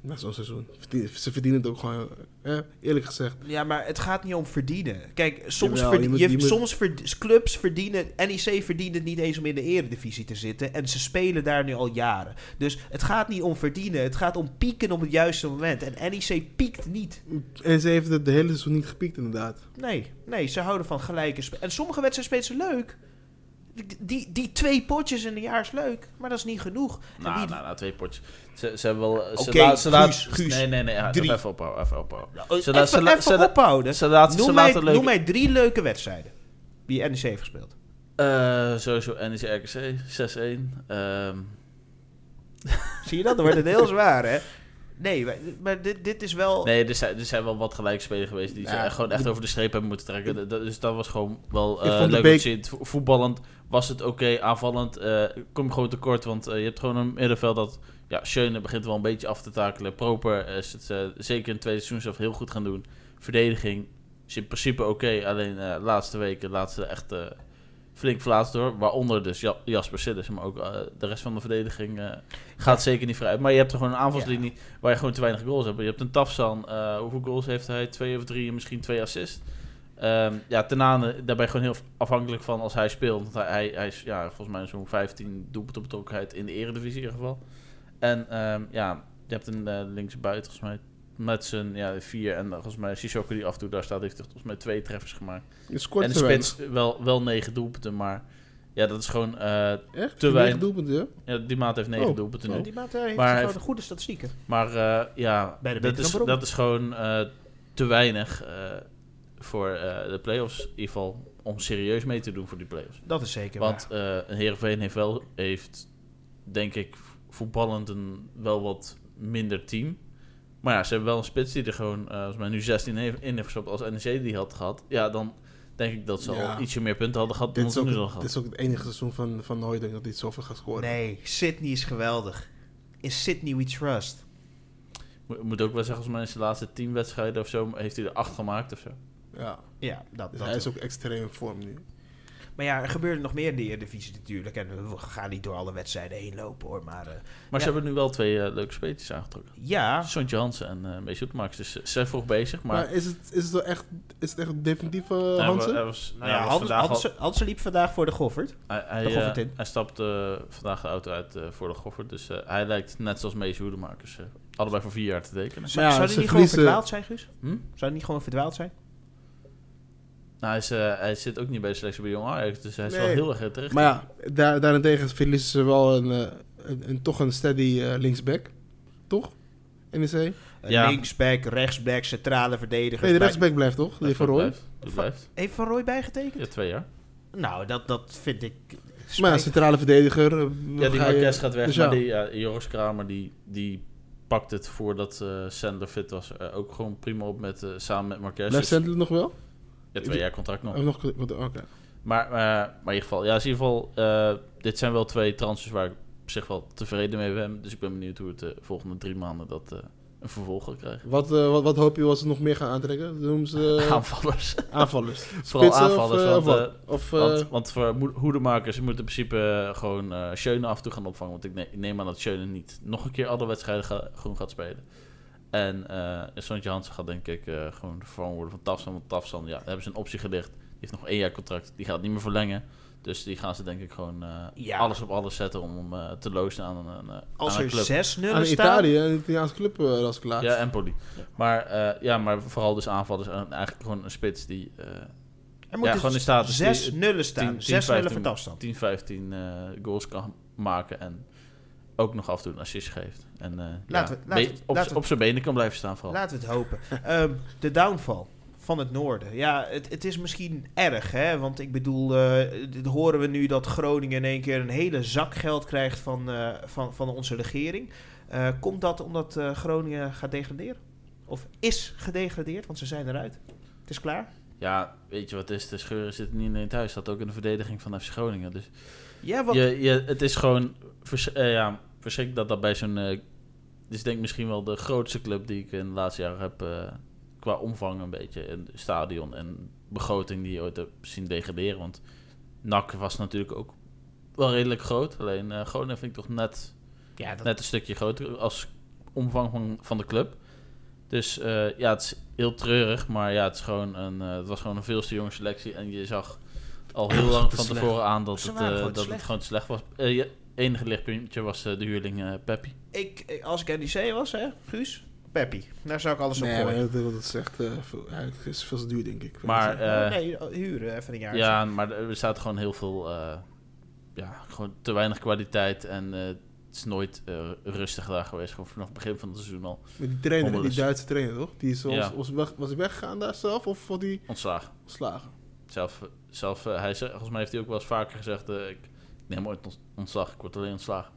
Na zo'n seizoen. Verdien- Ze verdienen het ook gewoon, eh, eerlijk gezegd. Ja, maar het gaat niet om verdienen. Kijk, soms, Jawel, verd- je moet- je- je moet- soms verd- clubs verdienen... NEC verdient het niet eens om in de eredivisie te zitten. En ze spelen daar nu al jaren. Dus het gaat niet om verdienen. Het gaat om pieken op het juiste moment. En NEC piekt niet. En ze heeft het de hele seizoen niet gepiekt, inderdaad. Nee, nee, ze houden van gelijke spe- En sommige wedstrijden spelen ze leuk. Die, die, die twee potjes in een jaar is leuk. Maar dat is niet genoeg. En Nou, wie- nou, nou, twee potjes. Ze, ze hebben wel... Ze Oké, laat- ze laat- Guus, Guus. Nee, nee, nee. ja, Drie. Even ophouden, even ophouden. Oh, Ze laat- even ze laat- even ze laat- ophouden. Ze, laat, ze noem, mij, laten leuk... noem mij drie leuke wedstrijden. Die NEC heeft gespeeld. Eh, sowieso NEC RKC, 6-1. Ehm, Zie je dat? Dan wordt het heel zwaar, hè? Nee, maar, maar dit, dit is wel... Nee, er zijn, er zijn wel wat gelijkspelen geweest die ze Ja, gewoon echt de- over de streep hebben moeten trekken. Dat- dus dat was gewoon wel eh, leuk beek- te zien. Vo- Voetballend was het oké, aanvallend eh, kom je gewoon tekort. Want eh, je hebt gewoon een middenveld dat... Ja, Schöne begint wel een beetje af te takelen. Proper is het eh, zeker in het tweede seizoen zelf heel goed gaan doen. Verdediging is in principe oké. alleen eh, de laatste weken laat ze echt eh, flink verlaatst door. Waaronder dus Ja- Jasper Sillis. Maar ook eh, de rest van de verdediging eh, gaat zeker niet vrij. Maar je hebt er gewoon een aanvalslinie waar je gewoon te weinig goals hebt. Je hebt een Tafsan, eh, hoeveel goals heeft hij? Twee of drie en misschien twee assists. Ehm ja, Tenane, daar ben je gewoon heel afhankelijk van als hij speelt. Want hij, hij, hij is ja, volgens mij zo'n 15 doelpunten betrokkenheid in de eredivisie in ieder geval. En ehm, ja, je hebt een linkse buiten volgens mij met zijn ja, vier. En volgens mij Sissoko die af en toe daar staat, heeft hij volgens mij twee treffers gemaakt. En de spits wel, wel negen doelpunten, maar ja, dat is gewoon... eh, weinig. Echt? te Negen weinig. doelpunten, ja? ja, die maat heeft negen Oh. doelpunten nu. Oh. Die maat eh, heeft Maar heeft- de goede statistieken. Maar eh, ja, Bij de dat is, dat is gewoon eh, te weinig eh, voor eh, de play-offs. In ieder geval om serieus mee te doen voor die play-offs. Dat is zeker Want waar. eh een Heerenveen heeft wel, heeft denk ik voetballend een wel wat minder team. Maar ja, ze hebben wel een spits die er gewoon, eh, als mij nu 16 heeft- in heeft gestopt als NEC die had gehad. Ja, dan denk ik dat ze Ja. al ietsje meer punten hadden gehad Dit dan is, ze ook, nu al het- gehad. dit is ook het enige seizoen van, van Nooit denk ik dat hij zoveel gaat scoren. Nee, Sydney is geweldig. In Sydney we trust. Mo- moet ook wel zeggen, als mij in zijn laatste teamwedstrijden of zo, heeft hij er acht gemaakt of zo. Ja, Ja, dat, dus dat hij is ook extreem in vorm nu. Maar ja, er gebeurde nog meer in de Eredivisie natuurlijk. En we gaan niet door alle wedstrijden heen lopen hoor. Maar eh, Maar Ja. ze hebben nu wel twee eh, leuke speetjes aangetrokken. ja, Sontje Hansen en eh Mees Hoetemakers. Dus ze zijn vroeg bezig. Maar, Maar, is, het, is, het echt, is het echt een definitieve hij wa- Hansen? hij was, nou ja, Hans, al- Hansen liep vandaag voor de Goffert. Hij, hij, De Goffert in. hij stapte eh, vandaag de auto uit eh, voor de Goffert. Dus eh, hij lijkt net zoals Mees Hoedemakers eh, allebei voor vier jaar te tekenen. Zou, ja, zou ze die niet gewoon verdwaald zijn, Guus? Hm? Zou die niet gewoon verdwaald zijn? Nou, hij, is, eh, hij zit ook niet bij de selectie bij Jong Ajax. Dus hij is wel Nee. heel erg terecht. Maar ja, daar, daarentegen verliezen ze wel een, eh, een, een- toch een steady eh, linksback. Toch? NEC? Nee, Ja. Linksback, rechtsback, centrale verdediger. de rechtsback blijft toch? Die van Roy? Blijft. Heeft Van Rooij bijgetekend? Ja, twee jaar. Nou, dat, dat vind ik... Maar ja, centrale verdediger. Ja, die Marquez gaat weg. dus maar die, ja, Joris Kramer, die, die pakt het voordat eh Sandler fit was. ook gewoon prima op met, eh, samen met Marquez. Blijft Dus- Sandler nog wel? Ja, twee jaar contract nog. Oké. Maar, eh, maar in ieder geval, ja, in ieder geval, eh, dit zijn wel twee transfers waar ik op zich wel tevreden mee ben. Dus ik ben benieuwd hoe het de volgende drie maanden dat eh, een vervolg gaat krijgen. Wat, eh, wat, wat hoop je als ze nog meer gaan aantrekken? Noemen ze eh, Aanvallers. aanvallers. Vooral aanvallers, Of, eh, want, of, eh, eh, Want, want voor hoedemakers moeten in principe eh, gewoon eh Schöne af en toe gaan opvangen. Want ik, ne- ik neem aan dat Schöne niet nog een keer alle wedstrijden ga- gewoon gaat spelen. En eh Sontje Hansen gaat denk ik eh, gewoon vervangen worden van Tafsan. Want Tafsan, ja, daar hebben ze een optie gelicht. Die heeft nog één jaar contract. Die gaat niet meer verlengen. Dus die gaan ze denk ik gewoon eh, Ja. alles op alles zetten om hem eh, te loosen aan een, eh, Als aan een er club. zes nullen aan staan... Italië, een Italiaanse club uh, als klaar. Ja, Empoli. Maar, eh, ja, maar vooral dus aanvallers. En eigenlijk gewoon een spits die eh, Er moeten gewoon in staat is zes die- nullen staan. 10, 10, zes nullen 15, van afstand. 10, 15 eh, goals kan maken en ook nog af en toe een assist geeft. En eh, Laten ja, we- laten we- op, laten op zijn benen kan blijven staan vooral. Laten we het hopen. Ehm, de downfall van het noorden. Ja, het, het is misschien erg, hè? Want ik bedoel, eh, d- horen we nu dat Groningen in één keer een hele zak geld krijgt van, eh, van, van onze regering. Komt dat omdat Groningen gaat degraderen? Of is gedegradeerd, want ze zijn eruit. Het is klaar. Ja, weet je wat is? De scheuren zitten niet in het huis. Dat ook in de verdediging van FC Groningen. Dus Ja, wat, je, je, het is gewoon ja, verschrikkelijk dat dat bij zo'n... eh, dit is denk ik misschien wel de grootste club die ik in de laatste jaren heb... eh, qua omvang een beetje. En stadion en begroting die je ooit hebt zien degraderen. Want NAC was natuurlijk ook wel redelijk groot. Alleen eh Groningen vind ik toch net, ja, dat, net een stukje groter als omvang van, van de club. Dus ja, het is heel treurig. Maar ja, het, is gewoon een, het was gewoon een veel te jonge selectie. En je zag al heel lang van tevoren aan dat, het, dat slecht. het gewoon te slecht was. Enige lichtpuntje was eh, de huurling eh Peppi. ik, ik- als ik NEC was, hè, Guus, Peppi. Daar zou ik alles op nee, maar gooien. dat, dat is echt eh, veel, ja, het is veel te duur, denk ik. Maar Oh, eh, nee, huren even een jaar. ja, maar er staat gewoon heel veel... eh, ja, gewoon te weinig kwaliteit. En eh, het is nooit eh, rustig daar geweest. Gewoon vanaf het begin van het seizoen al Met die trainer, die Hommelus. Duitse trainer, toch? Die is, was, Ja. was, weg, was hij weggegaan daar zelf of was hij ontslagen. ontslagen? Zelf, zelf hij, zegt- volgens mij heeft hij ook wel eens vaker gezegd... eh, ik neem ooit ont- ontslag, ik word alleen ontslagen.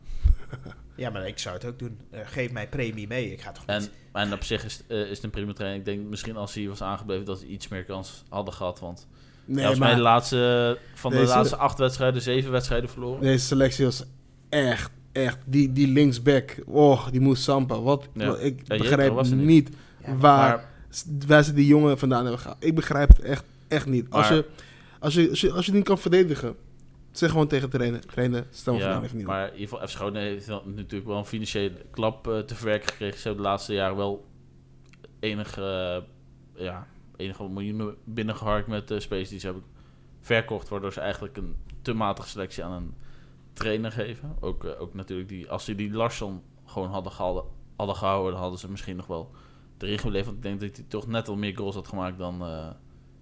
Ja, maar ik zou het ook doen. Eh, geef mij premie mee. Ik ga toch En, niet... en op zich is, het, eh, is het een prima trainer. Ik denk misschien als hij was aangebleven dat hij iets meer kans hadden gehad. Want Nee, ja, volgens mij maar de laatste, van de laatste acht wedstrijden, zeven wedstrijden verloren. deze selectie was echt, echt... Die, die linksback, oh, die moest Sampa. Wat, Ja. wat- ik Ja, begrijp was niet. niet Ja, waar, Maar waar ze die jongen vandaan hebben gehaald. Ik begrijp het echt, echt niet. Als, Maar- je, als, je, als, je, als je niet kan verdedigen, zeg gewoon tegen de trainer, trainer, ja, niet op. maar in ieder geval, Groningen heeft natuurlijk wel een financiële klap eh, te verwerken gekregen. Ze hebben de laatste jaren wel enige, eh, ja, enige miljoenen binnengeharkt met uh, spelers die ze hebben verkocht. Waardoor ze eigenlijk een te matige selectie aan een trainer geven. Ook, ook natuurlijk, die, als ze die Larsson gewoon hadden gehouden, hadden gehouden, dan hadden ze misschien nog wel erin gebleven. Want ik denk dat hij toch net al meer goals had gemaakt dan,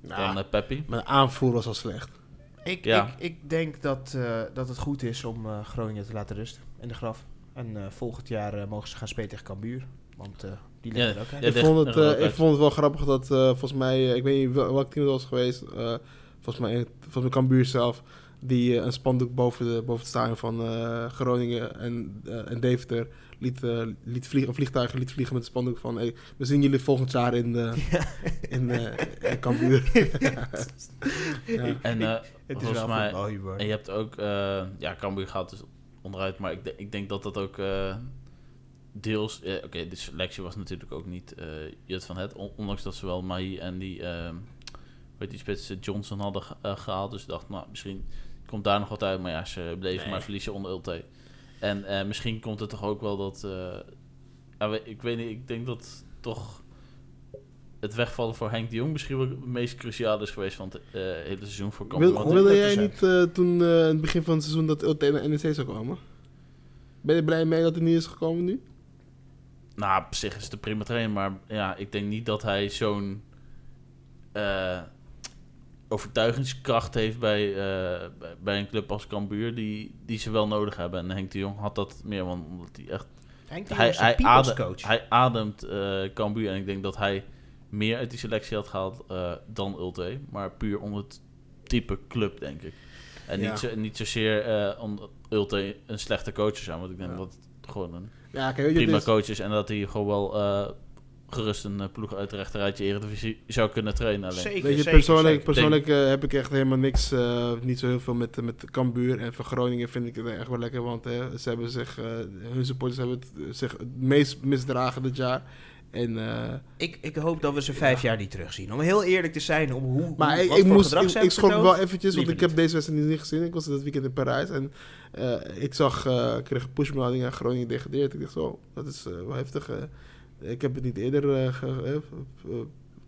Nou, dan Peppi. Mijn aanvoer was al slecht. Ik, Ja. ik, ik denk dat, eh, dat het goed is om eh, Groningen te laten rusten in de graf. En eh, volgend jaar mogen ze gaan spelen tegen Cambuur. Want eh, die liggen Ja, er ook uit. ja, ik, vond het, ik uit. vond het wel grappig dat eh, volgens mij, eh, ik weet niet wel, welk team het was geweest, eh, volgens mij volgens mij Cambuur zelf, die een spandoek boven, de, boven het stadion van eh, Groningen en, en Deventer liet, liet vliegen, of vliegtuigen liet vliegen met een spandoek van hey, we zien jullie volgend jaar in, eh in, eh, in Cambuur. ja. En eh, Het is volgens wel mij. En je hebt ook, eh, ja, Cambuur gaat dus onderuit, maar ik, ik denk dat dat ook eh, deels, eh, oké, de selectie was natuurlijk ook niet eh Jut van Het, on- ondanks dat ze wel Mahi en die, ehm weet die spits Johnson hadden ge- eh, gehaald. Dus ik dacht, nou, misschien komt daar nog wat uit. Maar ja, ze bleven Nee. maar verliezen onder Ulte. En eh, misschien komt het toch ook wel dat... eh, ik weet niet, ik denk dat toch het wegvallen voor Henk de Jong misschien wel het meest cruciaal is geweest van het eh, hele seizoen voor Cambuur. Wil, wilde jij 100%. niet eh, toen eh, in het begin van het seizoen dat Ulte naar NEC zou komen? Ben je blij mee dat hij niet is gekomen nu? Nou, op zich is het een prima trainer, maar ja, ik denk niet dat hij zo'n eh, overtuigingskracht heeft bij, eh, bij- een club als Cambuur, die, die ze wel nodig hebben. En Henk de Jong had dat meer, want omdat hij echt... Henk de Hij, Jong is hij, een people's adem- coach. hij ademt eh Cambuur en ik denk dat hij meer uit die selectie had gehaald eh, dan Ulte, maar puur om het type club, denk ik. En Ja. niet, zo, niet zozeer eh omdat Ulte een slechte coach zou zijn, want ik denk Ja. dat het gewoon een Ja, kijk, je, prima is- coach is en dat hij gewoon wel eh, gerust een ploeg uit de rechterrijtje Eredivisie zou kunnen trainen. Alleen. Zeker, Weet je, zeker, persoonlijk, zeker. persoonlijk heb ik echt helemaal niks, eh, niet zo heel veel met, met Cambuur. En van Groningen vind ik het echt wel lekker, want ze hebben zich, eh, hun supporters hebben het, zich het meest misdragen dit jaar. En, eh, Ik, ik hoop dat we ze vijf jaar niet terugzien. Om heel eerlijk te zijn, om hoe, maar hoe, ik, wat ik, voor moest, gedrag ik, ik schrok wel eventjes, want ik heb deze wedstrijd niet gezien. Ik was dat weekend in Parijs en eh, ik zag, eh, ik kreeg een pushmelding aan Groningen degradeerd. Ik dacht zo, dat is eh, wel heftig. ik heb het niet eerder eh, ge,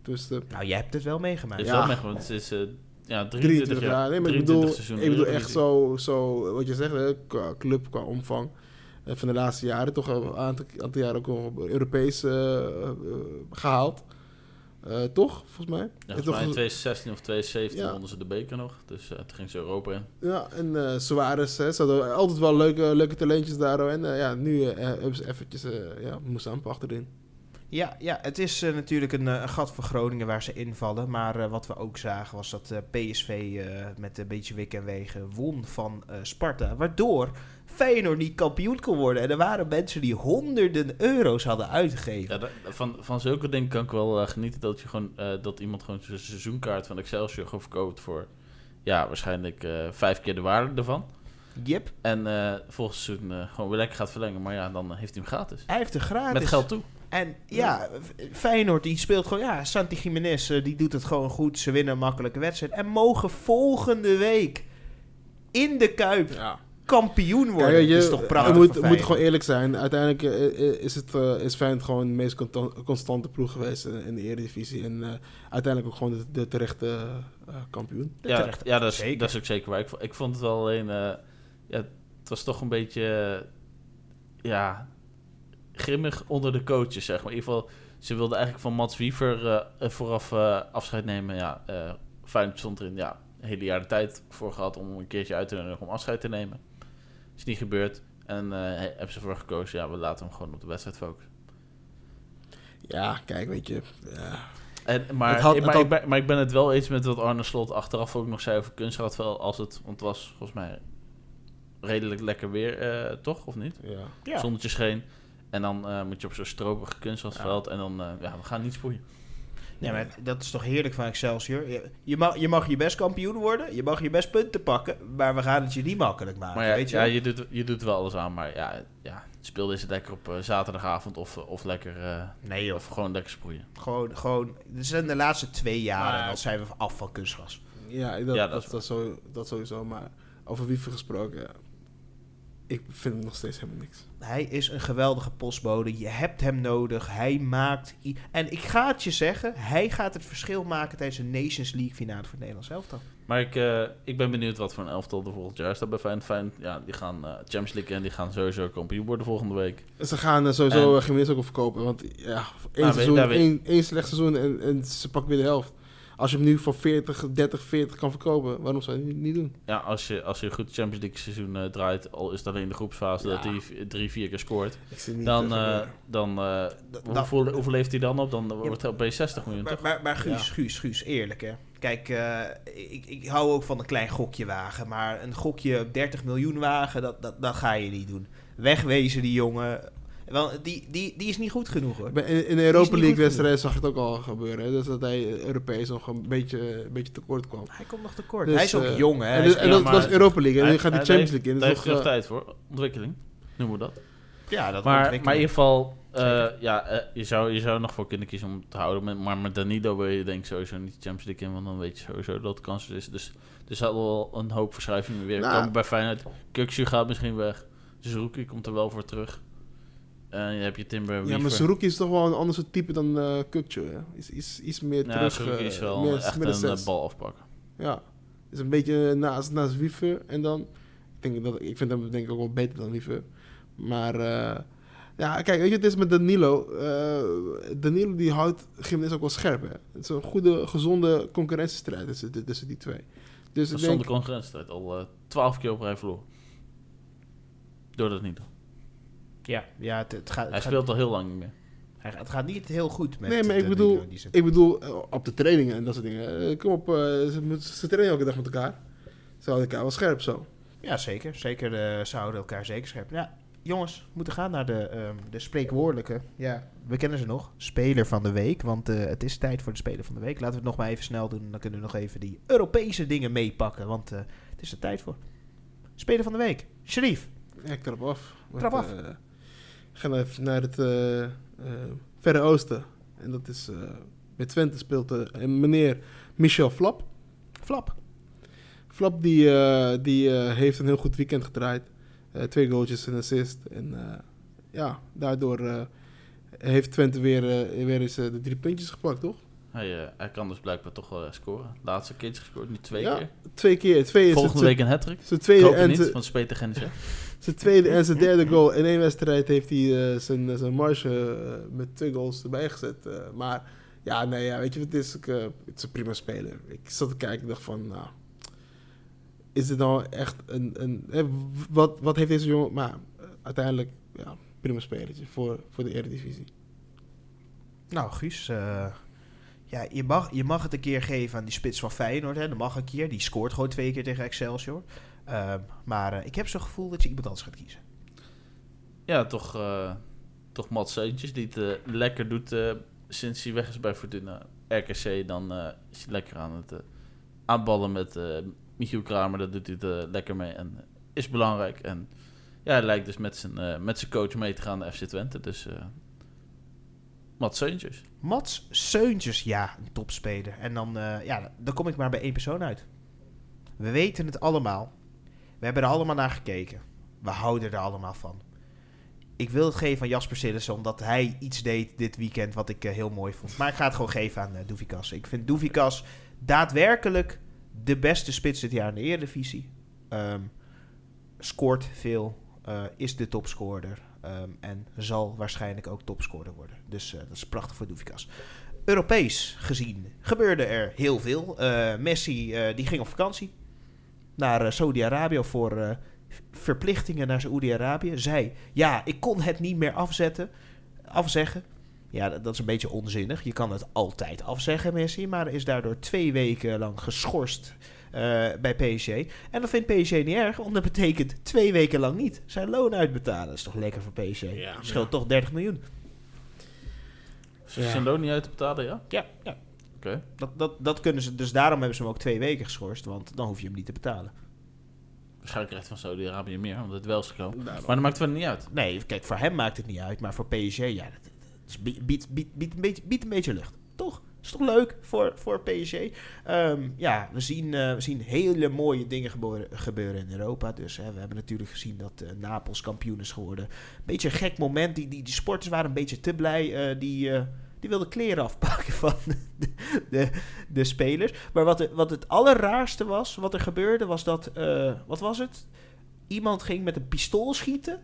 dus, Nou, jij hebt het wel meegemaakt. Is Ja. wel want het is eh, ja, 23, 23 jaar. Nee, maar ik 23 bedoel, seizoen ik bedoel echt zo, zo, wat je zegt, hè, qua club, qua omvang. Van de laatste jaren toch een aantal, aantal jaren ook nog Europees eh, eh, gehaald. Eh, toch, volgens mij? Ja, volgens mij in 2016 of 2017 Ja. wonnen ze de beker nog. Dus toen ging ze Europa in. Ja, en eh Suarez, hè, ze hadden altijd wel leuke, leuke talentjes daar. En ja, nu hebben ze eventjes, ja, Moesamp achterin. Ja, ja, het is natuurlijk een, een gat voor Groningen waar ze invallen. Maar eh, wat we ook zagen was dat eh, PSV eh, met een beetje wik en wegen won van eh, Sparta. Waardoor Feyenoord niet kampioen kon worden. En er waren mensen die honderden euro's hadden uitgegeven. Ja, van, van zulke dingen kan ik wel eh, genieten dat, je gewoon, eh, dat iemand gewoon zijn seizoenkaart van Excelsior gewoon verkoopt voor ja, waarschijnlijk eh, vijf keer de waarde ervan. Jip, En eh volgend seizoen eh, gewoon weer lekker gaat verlengen. Maar ja, dan heeft hij hem gratis. hij heeft er gratis. Met geld toe. En ja, Feyenoord die speelt gewoon... Ja, Santi Jiménez die doet het gewoon goed. Ze winnen een makkelijke wedstrijd. En mogen volgende week in de Kuip Ja. Kampioen worden. Ja, weet je, dat is toch prachtig we moet, we moeten gewoon eerlijk zijn. Uiteindelijk eh, eh, is, het, eh, is Feyenoord gewoon de meest constante ploeg geweest in, de Eredivisie. En eh, uiteindelijk ook gewoon de, de terechte eh, kampioen. De Ja, terechte- ja dat, is, zeker. dat is ook zeker waar. Ik, ik vond het wel alleen... eh, ja, het was toch een beetje... eh, ja, grimmig onder de coaches, zeg maar. In ieder geval, ze wilden eigenlijk van Mats Wiever eh, vooraf eh, afscheid nemen. Ja, eh Feyenoord stond erin, ja, een hele jaar de tijd voor gehad om een keertje uit te nodigen om afscheid te nemen. Is niet gebeurd. En eh, hebben ze ervoor gekozen, ja, we laten hem gewoon op de wedstrijd focussen. Ja, kijk, weet je. Ja. En, maar, Het had- maar, had- ik ben, maar ik ben het wel eens met wat Arne Slot achteraf ook nog zei over kunstgrad. Als het, want het was volgens mij redelijk lekker weer, eh, toch? Of niet? ja. Ja. Zonnetje scheen. En dan eh, moet je op zo'n stropig kunstgrasveld. En dan, eh, ja, we gaan niet sproeien. Nee, maar dat is toch heerlijk van Excelsior. Je, mag, je mag je best kampioen worden. Je mag je best punten pakken. Maar we gaan het je niet makkelijk maken. maar ja, weet je ja je, doet, je doet wel alles aan. Maar ja, ja speel deze lekker op eh, zaterdagavond of, of lekker... eh, Nee joh. of gewoon lekker sproeien. Gewoon, gewoon... Dit zijn de laatste twee jaren. Maar- Dan zijn we af van kunstgras. Ja, dat, Ja, dat dat, is dat, zo, dat sowieso. Maar over Wiever gesproken, ja. Ik vind het nog steeds helemaal niks. Hij is een geweldige postbode. Je hebt hem nodig. Hij maakt... En ik ga het je zeggen. Hij gaat het verschil maken tijdens een Nations League finale voor het Nederlands elftal. Maar ik, eh, ik ben benieuwd wat voor een elftal er volgend jaar staat bij Feyenoord. Feyenoord, ja, die gaan eh Champions League en die gaan sowieso kampioen worden volgende week. Ze gaan eh, sowieso En- uh, Jiménez ook verkopen. Want ja, één, weet- seizoen, weet- één, één slecht seizoen en, en ze pakken weer de helft. Als je hem nu voor 40, 30, 40 kan verkopen, waarom zou je het niet, doen? Ja, als je, als je een goed Champions League seizoen eh, draait, al is het alleen de groepsfase Ja. dat hij drie, vier keer scoort, dan, eh, eh, gebeuren. dan eh, Dat- hoeveel, hoeveel leeft hij dan op? Dan wordt hij opeens 60 miljoen, Maar, toch? maar, maar Guus, Ja. Guus, Guus, eerlijk hè. Kijk, eh, ik, ik hou ook van een klein gokje wagen. Maar een gokje op 30 miljoen wagen, dat, dat, dat ga je niet doen. Wegwezen die jongen. Wel, die, die, die is niet goed genoeg hoor. In, in de Europa niet League goed wedstrijd zag het ook al gebeuren. Hè? Dus dat hij Europees nog een beetje, een beetje tekort kwam. Hij komt nog tekort. Dus, hij is ook eh, jong hè. En, dus- en dat was Europa League. En Hij- nu gaat die hij- Champions League in. Daar Dat heeft nog toch, eh, tijd voor. Ontwikkeling, noemen we dat. ja, dat Maar, maar in ieder geval, Eh, ja, je, zou, je zou er nog voor kunnen kiezen om te houden. Met, maar met Danilo wil je denk ik sowieso niet de Champions League in. Want dan weet je sowieso dat het kans is. Dus er zal wel een hoop verschuivingen weer Nou. komen bij Feyenoord. Kukshu gaat misschien weg. Zerouki komt er wel voor terug. En je hebt je Timber Ja, maar Saruki is toch wel een ander soort type dan eh Kukcu, hè? Is, is iets meer Ja, terug. Zerouki eh, is wel meer echt een eh, zes. bal afpakken. Ja. Is een beetje naast, naast Wiever. En dan... Ik, denk dat, ik vind hem denk ik ook wel beter dan Wiever. Maar... eh, ja, kijk, weet je, het is met Danilo. eh, Danilo die houdt Gimnes ook wel scherp, hè? Het is een goede, gezonde concurrentiestrijd tussen, tussen die twee. Dus denk... concurrentiestrijd al eh, twaalf keer op rij verloren. Door dat niet. Ja, ja het, het gaat, het, Hij gaat, speelt al heel lang niet meer. hij- het gaat niet heel goed met Nee, maar ik de bedoel, ik bedoel eh, op de trainingen en dat soort dingen. Eh, kom op, eh, ze, ze trainen elke dag met elkaar. Ze houden elkaar wel scherp zo. Ja, zeker. Zeker eh, ze houden elkaar zeker scherp. Ja, jongens, we moeten gaan naar de, ehm, de spreekwoordelijke. Ja, we kennen ze nog. Speler van de week. Want eh, het is tijd voor de speler van de week. Laten we het nog maar even snel doen. Dan kunnen we nog even die Europese dingen meepakken. Want eh, het is er tijd voor. Speler van de week. Sharif. Ja, ik trap af. Trap af. Eh, we gaan even naar het eh, eh, Verre Oosten. En dat is... eh met Twente speelt eh, een meneer Michel Flap. Flap. Flap die, eh, die eh, heeft een heel goed weekend gedraaid. Eh, twee goaltjes en assist. En eh, ja, daardoor eh, heeft Twente weer, eh, weer eens eh, de drie puntjes gepakt, toch? Hij, eh, hij kan dus blijkbaar toch wel eh, scoren. Laatste keertje gescoord, nu twee Ja, keer. Twee keer. Twee is Volgende het- week een hat-trick. Zijn Ik tweede, hoop en niet, want. zijn tweede en zijn derde goal. In één wedstrijd heeft hij eh, zijn, zijn marge eh, met twee goals erbij gezet. eh. maar ja, nee, ja, weet je wat het is? Ik, eh, het is een prima speler. Ik zat te kijken en dacht van, nou... Is dit nou echt een... een eh, wat, wat heeft deze jongen... Maar eh, uiteindelijk, ja, prima spelertje voor, voor de Eredivisie. Nou, Guus. eh, ja, je mag, je mag het een keer geven aan die spits van Feyenoord. Hè. Dat mag een keer. Die scoort gewoon twee keer tegen Excelsior. Ehm, maar eh, ik heb zo'n gevoel dat je iemand anders gaat kiezen. Ja, toch, eh toch Mats Seuntjes die het eh, lekker doet sinds hij weg is bij Fortuna. RKC, dan is hij lekker aan het aanballen met Michiel Kramer. Dat doet hij het, lekker mee en is belangrijk. En ja, hij lijkt dus met zijn, met zijn coach mee te gaan naar FC Twente. Dus Mats Seuntjes. Mats Seuntjes, ja, een topspeler. En dan, ja, dan kom ik maar bij één persoon uit. We weten het allemaal. We hebben er allemaal naar gekeken. We houden er allemaal van. Ik wil het geven aan Jasper Sillissen, omdat hij iets deed dit weekend wat ik eh, heel mooi vond. Maar ik ga het gewoon geven aan uh. Ik vind Doevikas daadwerkelijk de beste spits dit jaar in de Eredivisie. Ehm, scoort veel, eh, is de topscorer. ehm, en zal waarschijnlijk ook topscorer worden. Dus dat is prachtig voor Doevikas. Europees gezien gebeurde er heel veel. Messi die ging op vakantie naar eh, Saudi-Arabië voor eh, verplichtingen naar Saudi-Arabië. Zei, ja, ik kon het niet meer afzetten, afzeggen. Ja, dat, dat is een beetje onzinnig. Je kan het altijd afzeggen, Messi. Maar is daardoor twee weken lang geschorst eh, bij PSG. En dat vindt PSG niet erg, want dat betekent twee weken lang niet zijn loon uitbetalen. Dat is toch lekker voor PSG? Ja, Scheelt toch 30 miljoen? Is Ja. zijn loon niet uit te betalen, ja? Ja, ja. Dat, dat, dat kunnen ze. Dus daarom hebben ze hem ook twee weken geschorst, want dan hoef je hem niet te betalen. Waarschijnlijk krijgt van Saudi-Arabië meer, omdat het wel is gekomen. Daarom. Maar dat maakt verder niet uit. Nee, kijk, voor hem maakt het niet uit, maar voor PSG, ja, dat, biedt, biedt, biedt, biedt een beetje, biedt een beetje lucht. Toch? Is toch leuk voor, voor PSG? Ehm, ja, we zien, eh, we zien hele mooie dingen gebeuren, gebeuren in Europa. Dus hè, we hebben natuurlijk gezien dat eh, Napels kampioen is geworden. Beetje een gek moment. Die, die, die sporters waren een beetje te blij. eh, die, die wilden kleren afpakken van de, de, spelers. Maar wat, wat het allerraarste was, wat er gebeurde, was dat... eh, wat was het? Iemand ging met een pistool schieten.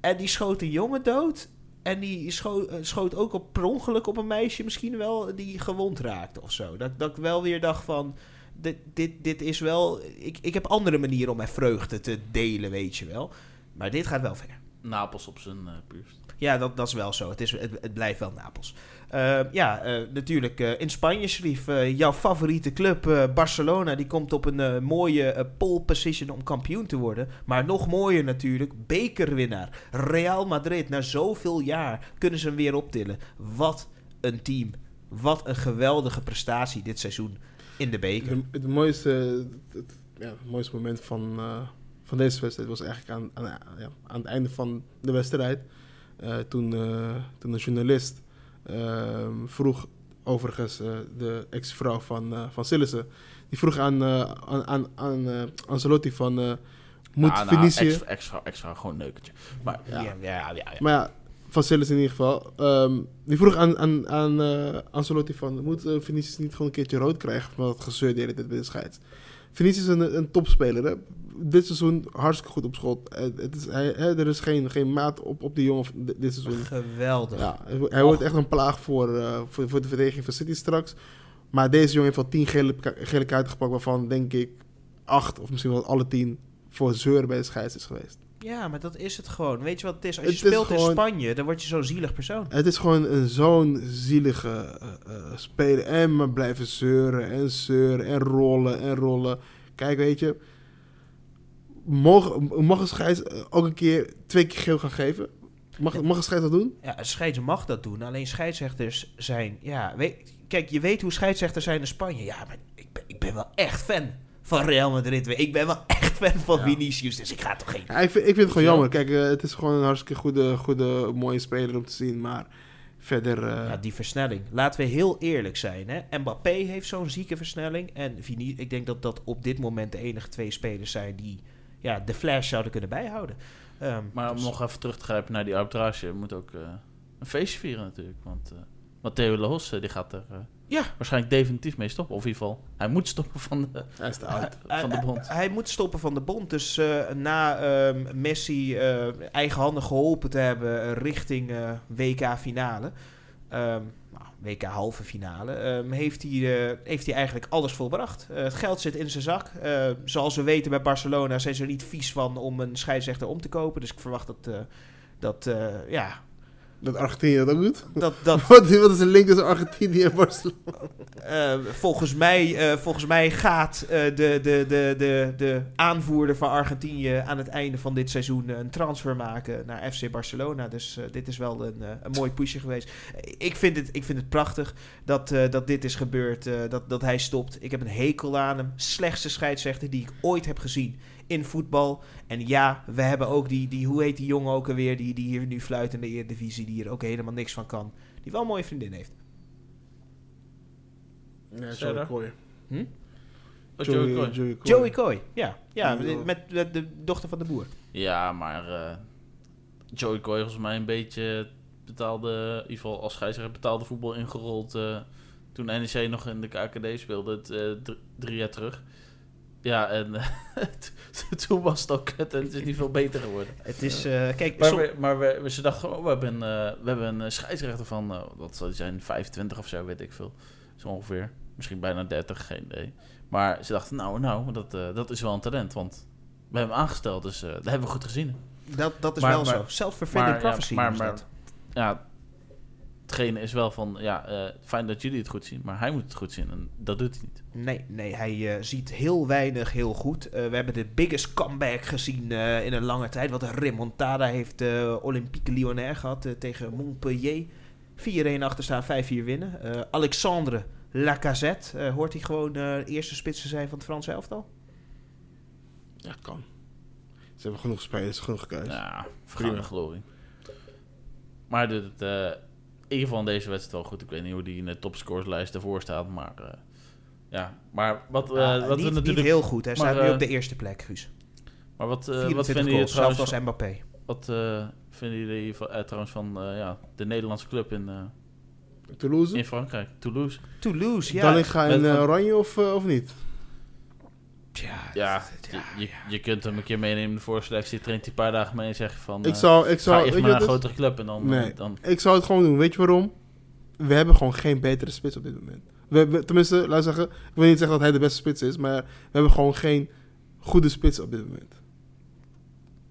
En die schoot een jongen dood. En die scho- eh, schoot ook op per ongeluk op een meisje misschien wel die gewond raakte of zo. Dat, dat ik wel weer dacht van... Dit, dit, dit is wel... Ik, ik heb andere manieren om mijn vreugde te delen, weet je wel. Maar dit gaat wel ver. Napels op zijn eh puurst. Ja, dat, dat is wel zo. Het, is, het, blijft wel Napels. Eh, ja, eh, natuurlijk eh, in Spanje, Sharif. eh, jouw favoriete club, Barcelona, die komt op een mooie pole position om kampioen te worden. Maar nog mooier natuurlijk, bekerwinnaar. Real Madrid, na zoveel jaar kunnen ze hem weer optillen. Wat een team. Wat een geweldige prestatie dit seizoen in de beker. Het, mooiste, het, ja, het mooiste moment van, van deze wedstrijd was eigenlijk aan, aan, ja, aan het einde van de wedstrijd. Eh, toen, eh, toen een journalist ehm, vroeg, overigens eh, de ex-vrouw van, van Sillissen, die vroeg aan, aan, aan, aan Ancelotti van, moet Ah, nou, Vinicius... extra, extra, extra, gewoon een neukertje. Maar Ja, ja, ja. Maar ja, van Sillissen in ieder geval. ehm, die vroeg aan, aan, aan Ancelotti van, moet Vinicius niet gewoon een keertje rood krijgen van dat gezeur de hele tijd bij de scheids? Vinicius is een, een topspeler, hè? Dit seizoen hartstikke goed op schot. Eh, het is, hij, hè, er is geen, geen maat op, op die jongen dit seizoen. Geweldig. Ja, hij wo- hij wordt echt een plaag voor, eh, voor, voor de verdediging van City straks. Maar deze jongen heeft al tien gele, ka- gele kaarten gepakt, waarvan denk ik acht of misschien wel alle tien voor zeuren bij de scheids is geweest. Ja, maar dat is het gewoon. Weet je wat het is? Als je speelt in Spanje, dan word je zo'n zielig persoon. Het is gewoon een zo'n zielige eh, speler. En maar blijven zeuren en zeuren en rollen en rollen. Kijk, weet je. Mag een scheids ook een keer twee keer geel gaan geven? Mag, mag een scheids dat doen? Ja, een scheids mag dat doen. Alleen scheidsrechters zijn... Ja, weet, kijk, je weet hoe scheidsrechters zijn in Spanje. Ja, maar ik ben, ik ben wel echt fan van Real Madrid. Ik ben wel echt fan van Ja. Vinicius. Dus ik ga toch geen... Ja, ik, vind, ik vind het gewoon jammer. Kijk, eh, het is gewoon een hartstikke goede, goede, mooie speler om te zien. Maar verder... eh, Ja, die versnelling. Laten we heel eerlijk zijn. Hè? Mbappé heeft zo'n zieke versnelling. En Vini, ik denk dat dat op dit moment de enige twee spelers zijn die ja, de flash zouden kunnen bijhouden. Ehm, Maar om dus- nog even terug te grijpen naar die arbitrage, moet ook eh, een feestje vieren natuurlijk. Want eh Matteo Lehos, eh, die gaat er eh, Ja. waarschijnlijk definitief mee stoppen. Of in ieder geval, hij moet stoppen van de, hij is van de bond. Hij, hij moet stoppen van de bond. Dus eh, na ehm, Messi eh eigenhandig geholpen te hebben eh, richting eh, WK finale. ehm, nou, WK halve finale. ehm, heeft, hij, eh, heeft hij eigenlijk alles volbracht. Eh, het geld zit in zijn zak. Eh, zoals we weten bij Barcelona zijn ze er niet vies van om een scheidsrechter om te kopen. Dus ik verwacht dat, eh, dat eh, ja, Dat Argentinië dat ook doet? dat, dat Wat, wat is de link tussen Argentinië en Barcelona? Eh, volgens, mij, eh, volgens mij gaat eh, de, de, de, de, de aanvoerder van Argentinië aan het einde van dit seizoen een transfer maken naar FC Barcelona. Dus dit is wel een, een mooi pushje geweest. Ik vind het, ik vind het prachtig dat, dat dit is gebeurd, dat, dat hij stopt. Ik heb een hekel aan hem. Slechtste scheidsrechter die ik ooit heb gezien in voetbal. En ja, we hebben ook die, die hoe heet die jongen ook alweer, die, die hier nu fluit in de Eredivisie, die hier ook helemaal niks van kan. Die wel een mooie vriendin heeft. Ja, Joey Joey Coy. Hm? Oh, Joey Coy. Joey Coy. Joey Coy, ja. Ja, met, met de dochter van de boer. Ja, maar eh, Joey Coy volgens mij een beetje betaalde, in ieder geval als scheidsrechter betaalde voetbal ingerold eh, toen NEC nog in de KKD speelde, het, eh, dr- drie jaar terug. Ja, en eh, toen was het ook kut en het is niet veel beter geworden. Het is, eh, kijk, Maar, som- we, maar we, we- ze dachten, oh, we hebben, een, eh, we hebben een scheidsrechter van, eh, wat zal die zijn, 25 of zo, weet ik veel. Zo ongeveer. Misschien bijna 30, geen idee. Maar ze dachten, nou, nou, dat, eh, dat is wel een talent, want we hebben hem aangesteld, dus eh, dat hebben we goed gezien. dat, dat is maar- wel maar- zo. Self-fulfilling ja, prophecy maar-. Ja, hetgene is wel van, ja, eh, fijn dat jullie het goed zien, maar hij moet het goed zien en dat doet hij niet. Nee, nee, hij eh, ziet heel weinig heel goed. Eh, we hebben de biggest comeback gezien eh, in een lange tijd. Wat een remontada heeft de Olympique Lyonnais gehad eh, tegen Montpellier. 4-1 achter staan, 5-4 winnen. Eh, Alexandre Lacazette, eh, hoort hij gewoon eh, de eerste spits te zijn van het Franse elftal? Ja, kan. Ze hebben genoeg spelers, genoeg keus. Ja, vergaande glorie. Maar dit, het, eh, in ieder geval in deze wedstrijd wel goed. Ik weet niet hoe die in de topscoreslijst ervoor staat, maar uh, ja. Maar wat, uh, wat niet, we natuurlijk... niet heel goed, hij staat nu op de eerste plek, Guus. Maar wat, uh, 24 wat vinden jullie trouwens... zelfs als Mbappé. Wat uh, vinden jullie van, uh, trouwens van ja, de Nederlandse club in, Toulouse? in Frankrijk? Toulouse. Toulouse, ja. Dallinga in oranje of, of niet? Ja, ja, je, je, je, kunt hem een keer meenemen in de voorselectie. Traint hij een paar dagen mee en zeg je van... ik zou, ik zou, ga eerst maar naar een grotere club en dan, nee, dan... Ik zou het gewoon doen. Weet je waarom? We hebben gewoon geen betere spits op dit moment. We, we, tenminste, laat zeggen... Ik wil niet zeggen dat hij de beste spits is, maar we hebben gewoon geen goede spits op dit moment.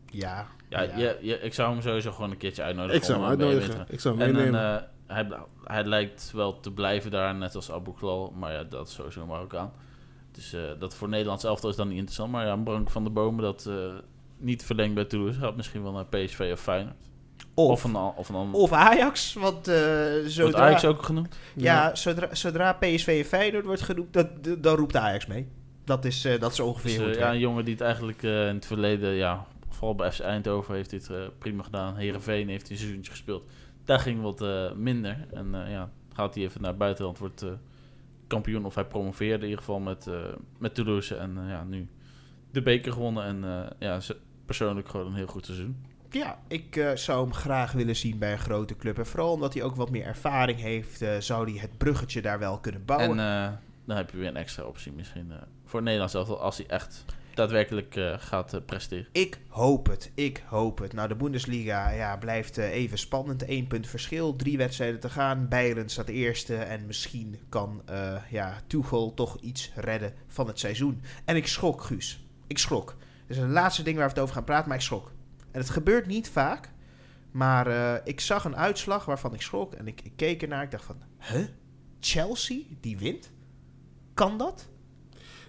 Ja. Ja, ja. Je, je, ik zou hem sowieso gewoon een keertje uitnodigen. Ik zou hem uitnodigen. Ik zou hem en meenemen. een, uh, hij, hij lijkt wel te blijven daar, net als Abu Klal. Maar ja, dat is sowieso Marokkaan. Dus uh, dat voor Nederlands elftal is dan niet interessant. Maar ja, Brank van de Bomen dat uh, niet verlengt bij Toulouse. Gaat misschien wel naar PSV of Feyenoord. Of, of, een, of, een ander. of Ajax, want uh, zodra... Wordt Ajax ook genoemd? Ja, ja. Zodra, zodra PSV en Feyenoord wordt genoemd, dat, dan roept Ajax mee. Dat is, uh, dat is ongeveer dus, ja, een jongen die het eigenlijk in het verleden ja, Vooral bij FC Eindhoven heeft eh, prima gedaan. Herenveen heeft hij een seizoentje gespeeld. Daar ging wat eh, minder. En eh, ja, gaat hij even naar buitenland, wordt eh, kampioen. Of hij promoveerde in ieder geval met, eh, met Toulouse. En eh, ja, nu de beker gewonnen. En eh, ja, persoonlijk gewoon een heel goed seizoen. Ja, ik zou hem graag willen zien bij een grote club. En vooral omdat hij ook wat meer ervaring heeft, zou hij het bruggetje daar wel kunnen bouwen. En dan heb je weer een extra optie misschien voor Nederland zelf. Als hij echt daadwerkelijk eh, gaat eh, presteren. Ik hoop het, ik hoop het. Nou, de Bundesliga ja, blijft eh, even spannend. Eén punt verschil, drie wedstrijden te gaan. Bayern staat eerste en misschien kan ja, Tuchel toch iets redden van het seizoen. En ik schrok, Guus. Ik schrok. Dat is het laatste ding waar we het over gaan praten, maar ik schrok. En het gebeurt niet vaak, maar ik zag een uitslag waarvan ik schrok. En ik, ik keek ernaar, ik dacht van, huh? Chelsea, die wint? Kan dat?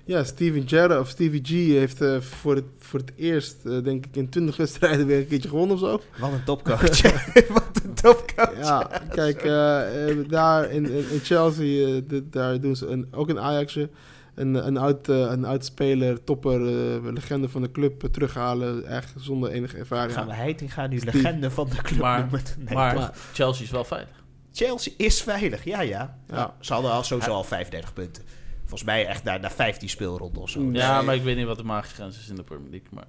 Ja, Steven Gerrard of Stevie G heeft eh, voor, het, voor het eerst, eh, denk ik, in 20 wedstrijden weer een keertje gewonnen of zo. Wat een topcoach. Wat een topcoach. Ja, kijk, eh, daar in, in, in Chelsea, de- daar doen ze een, ook een Ajaxje. Een, een, oud, een oud speler, topper, eh, legende van de club terughalen. Echt zonder enige ervaring. Gaan we Heitinga nu Steve- legende van de club Maar- noemen? Nee, maar? Chelsea is wel veilig. Chelsea is veilig, ja, ja. Ja. Ze hadden al sowieso al 35 punten. Volgens mij echt naar, naar 15 speelronden of zo. Ja, maar ik weet niet wat de magische grens is in de Premier League. Maar...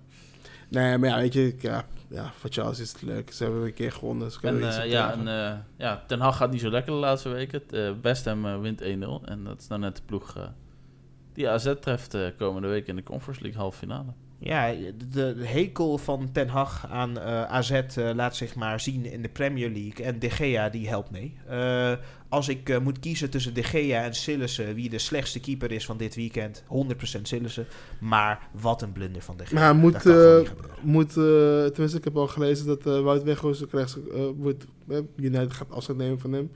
Nee, maar ja, weet je, ja, ja, voor Chelsea is het leuk. Ze hebben een keer gewonnen. En op ja, en, eh, ja, Ten Hag gaat niet zo lekker de laatste weken. Eh West Ham eh, wint 1-0. En dat is nou net de ploeg eh, die AZ treft komende week in de Conference League halve finale. Ja, de, hekel van Ten Hag aan eh, AZ eh, laat zich maar zien in de Premier League. En De Gea die helpt mee. Eh, als ik moet kiezen tussen De Gea en Sillissen, wie de slechtste keeper is van dit weekend, 100% Sillissen. Maar wat een blunder van De Gea. Maar moet, moet tenminste, ik heb al gelezen dat Wout Weghorst krijgt, wordt, United gaat afscheid nemen van hem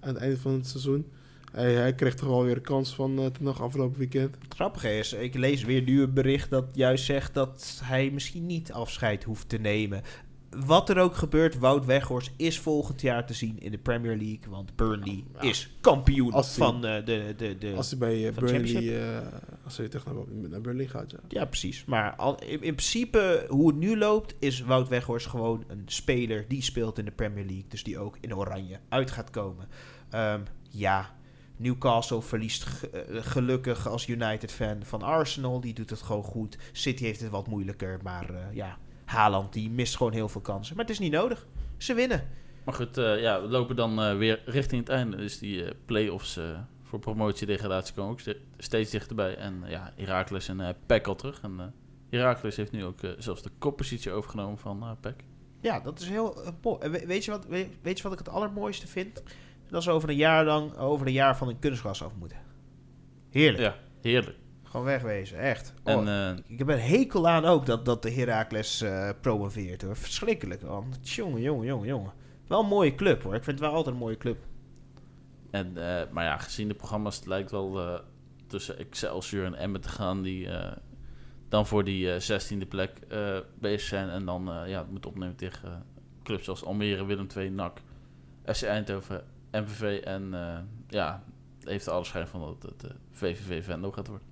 aan het einde van het seizoen. Hij, hij kreeg toch wel weer de kans van uh, nog afgelopen weekend. Het grappige is, ik lees weer nu een bericht dat juist zegt dat hij misschien niet afscheid hoeft te nemen. Wat er ook gebeurt, Wout Weghorst is volgend jaar te zien in de Premier League. Want Burnley Ja. is kampioen hij- van eh, de, de, de... Als hij bij eh, Burnley, als hij terug naar, naar Burnley gaat, ja. Ja, precies. Maar al, in, in principe, hoe het nu loopt, is Wout Weghorst gewoon een speler die speelt in de Premier League. Dus die ook in oranje uit gaat komen. Ehm, ja, Newcastle verliest eh, gelukkig als United-fan van Arsenal. Die doet het gewoon goed. City heeft het wat moeilijker. Maar eh, ja, Haaland die mist gewoon heel veel kansen. Maar het is niet nodig. Ze winnen. Maar goed, eh, ja, we lopen dan weer richting het einde. Dus die play-offs voor promotie-degradatie komen ook ste- steeds dichterbij. En ja, Heracles en eh PEC al terug. En Heracles heeft nu ook zelfs de koppositie overgenomen van eh PEC. Ja, dat is heel mooi. Weet, je wat, weet, weet je wat ik het allermooiste vind? Dat ze over een jaar lang over een jaar van een kunstgras af moeten. Heerlijk. Ja, heerlijk. Gewoon wegwezen, echt. En eh, ik heb een hekel aan ook dat, dat de Heracles eh promoveert hoor. Verschrikkelijk man. Jongen, jongen, jongen, jongen. Wel een mooie club hoor. Ik vind het wel altijd een mooie club. En, eh, maar ja, gezien de programma's, het lijkt wel tussen Excelsior en Emmen te gaan, die dan voor die 16e plek bezig zijn. En dan ja, het moet opnemen tegen clubs zoals Almere, Willem II, NAC, FC Eindhoven, MVV. En eh, ja, heeft alle schijn van dat het eh, VVV Venlo gaat worden.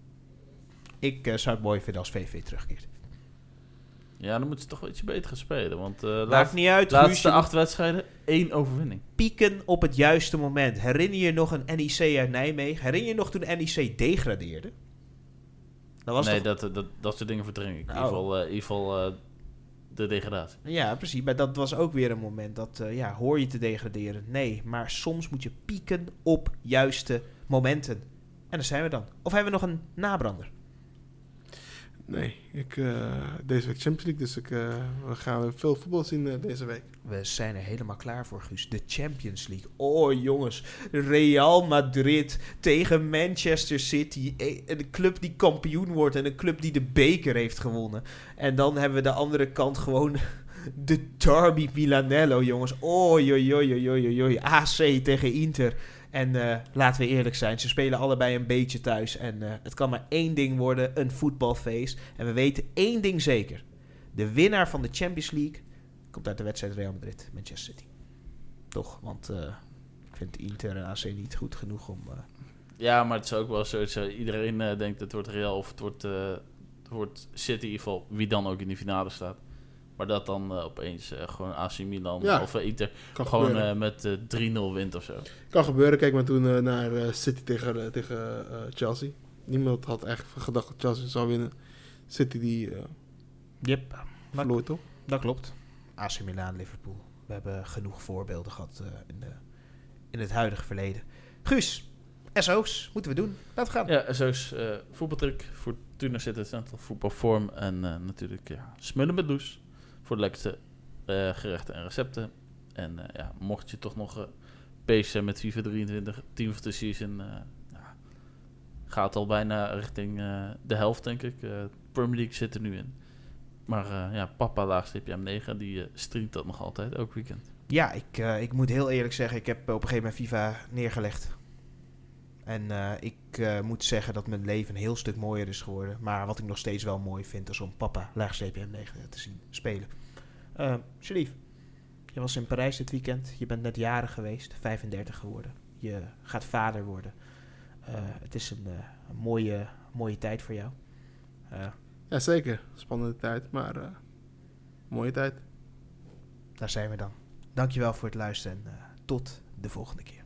Ik eh, zou het mooi vinden als VV terugkeert. Ja, dan moeten ze toch wel ietsje beter gaan spelen. Want eh Maakt laat, niet uit. laatste Guusje, acht wedstrijden, één overwinning. pieken op het juiste moment. Herinner je nog een NEC uit Nijmegen? Herinner je nog toen NEC degradeerde? Dat was nee, toch... dat, dat, dat soort dingen verdring ik. In Oh. ieder geval, eh, in ieder geval eh, Ja, precies. Maar dat was ook weer een moment dat, eh, ja, hoor je te degraderen? Nee, maar soms moet je pieken op juiste momenten. En daar zijn we dan. Of hebben we nog een nabrander? Nee, ik, eh, deze week Champions League, dus ik, eh, we gaan veel voetbal zien eh, deze week. We zijn er helemaal klaar voor, Guus. De Champions League. Oh, jongens. Real Madrid tegen Manchester City. Een club die kampioen wordt en een club die de beker heeft gewonnen. En dan hebben we de andere kant gewoon de Derby Milanello, jongens. Oh, joi, joi, joi, joi, joi. AC tegen Inter. En eh, laten we eerlijk zijn, ze spelen allebei een beetje thuis. En eh, het kan maar één ding worden, een voetbalfeest. En we weten één ding zeker. De winnaar van de Champions League komt uit de wedstrijd Real Madrid, Manchester City. Toch, want eh, ik vind Inter en AC niet goed genoeg om... Ja, maar het is ook wel zoiets. Iedereen denkt het wordt Real of het wordt, wordt City in ieder geval. Wie dan ook in die finale staat. Maar dat dan eh, opeens eh, gewoon AC Milan Ja. of eh, Inter Kan gewoon eh, met eh, 3-0 wint of zo. Kan gebeuren. Kijk maar toen eh, naar eh, City tegen, tegen eh, Chelsea. Niemand had echt gedacht dat Chelsea zou winnen. City die eh Yep, dat, verloor toch? dat klopt. AC Milan, Liverpool. We hebben genoeg voorbeelden gehad eh, in, de, in het huidige verleden. Guus, SO's, moeten we doen. Laten we gaan. Ja, zo is eh voetbaltruc, Fortuna zit het central voetbalvorm en eh, natuurlijk ja, smullen met loes voor de lekkerste eh, gerechten en recepten. En eh, ja, mocht je toch nog eh bezig zijn met FIFA 23, Team of the Season, gaat al bijna richting de helft denk ik. Premier League zit er nu in. Maar ja, papa laagstipje M9, die streamt dat nog altijd, elk weekend. Ja, ik, ik moet heel eerlijk zeggen, ik heb op een gegeven moment FIFA neergelegd. En eh, ik eh, moet zeggen dat mijn leven een heel stuk mooier is geworden. Maar wat ik nog steeds wel mooi vind, is om papa laagstreepje M9 te zien spelen. Uh, Sharif, je was in Parijs dit weekend. Je bent net jarig geweest, 35 geworden. Je gaat vader worden. Eh, het is een, eh, een mooie, mooie tijd voor jou. Eh, Ja, zeker. Spannende tijd, maar eh, mooie tijd. daar zijn we dan. Dankjewel voor het luisteren en eh, tot de volgende keer.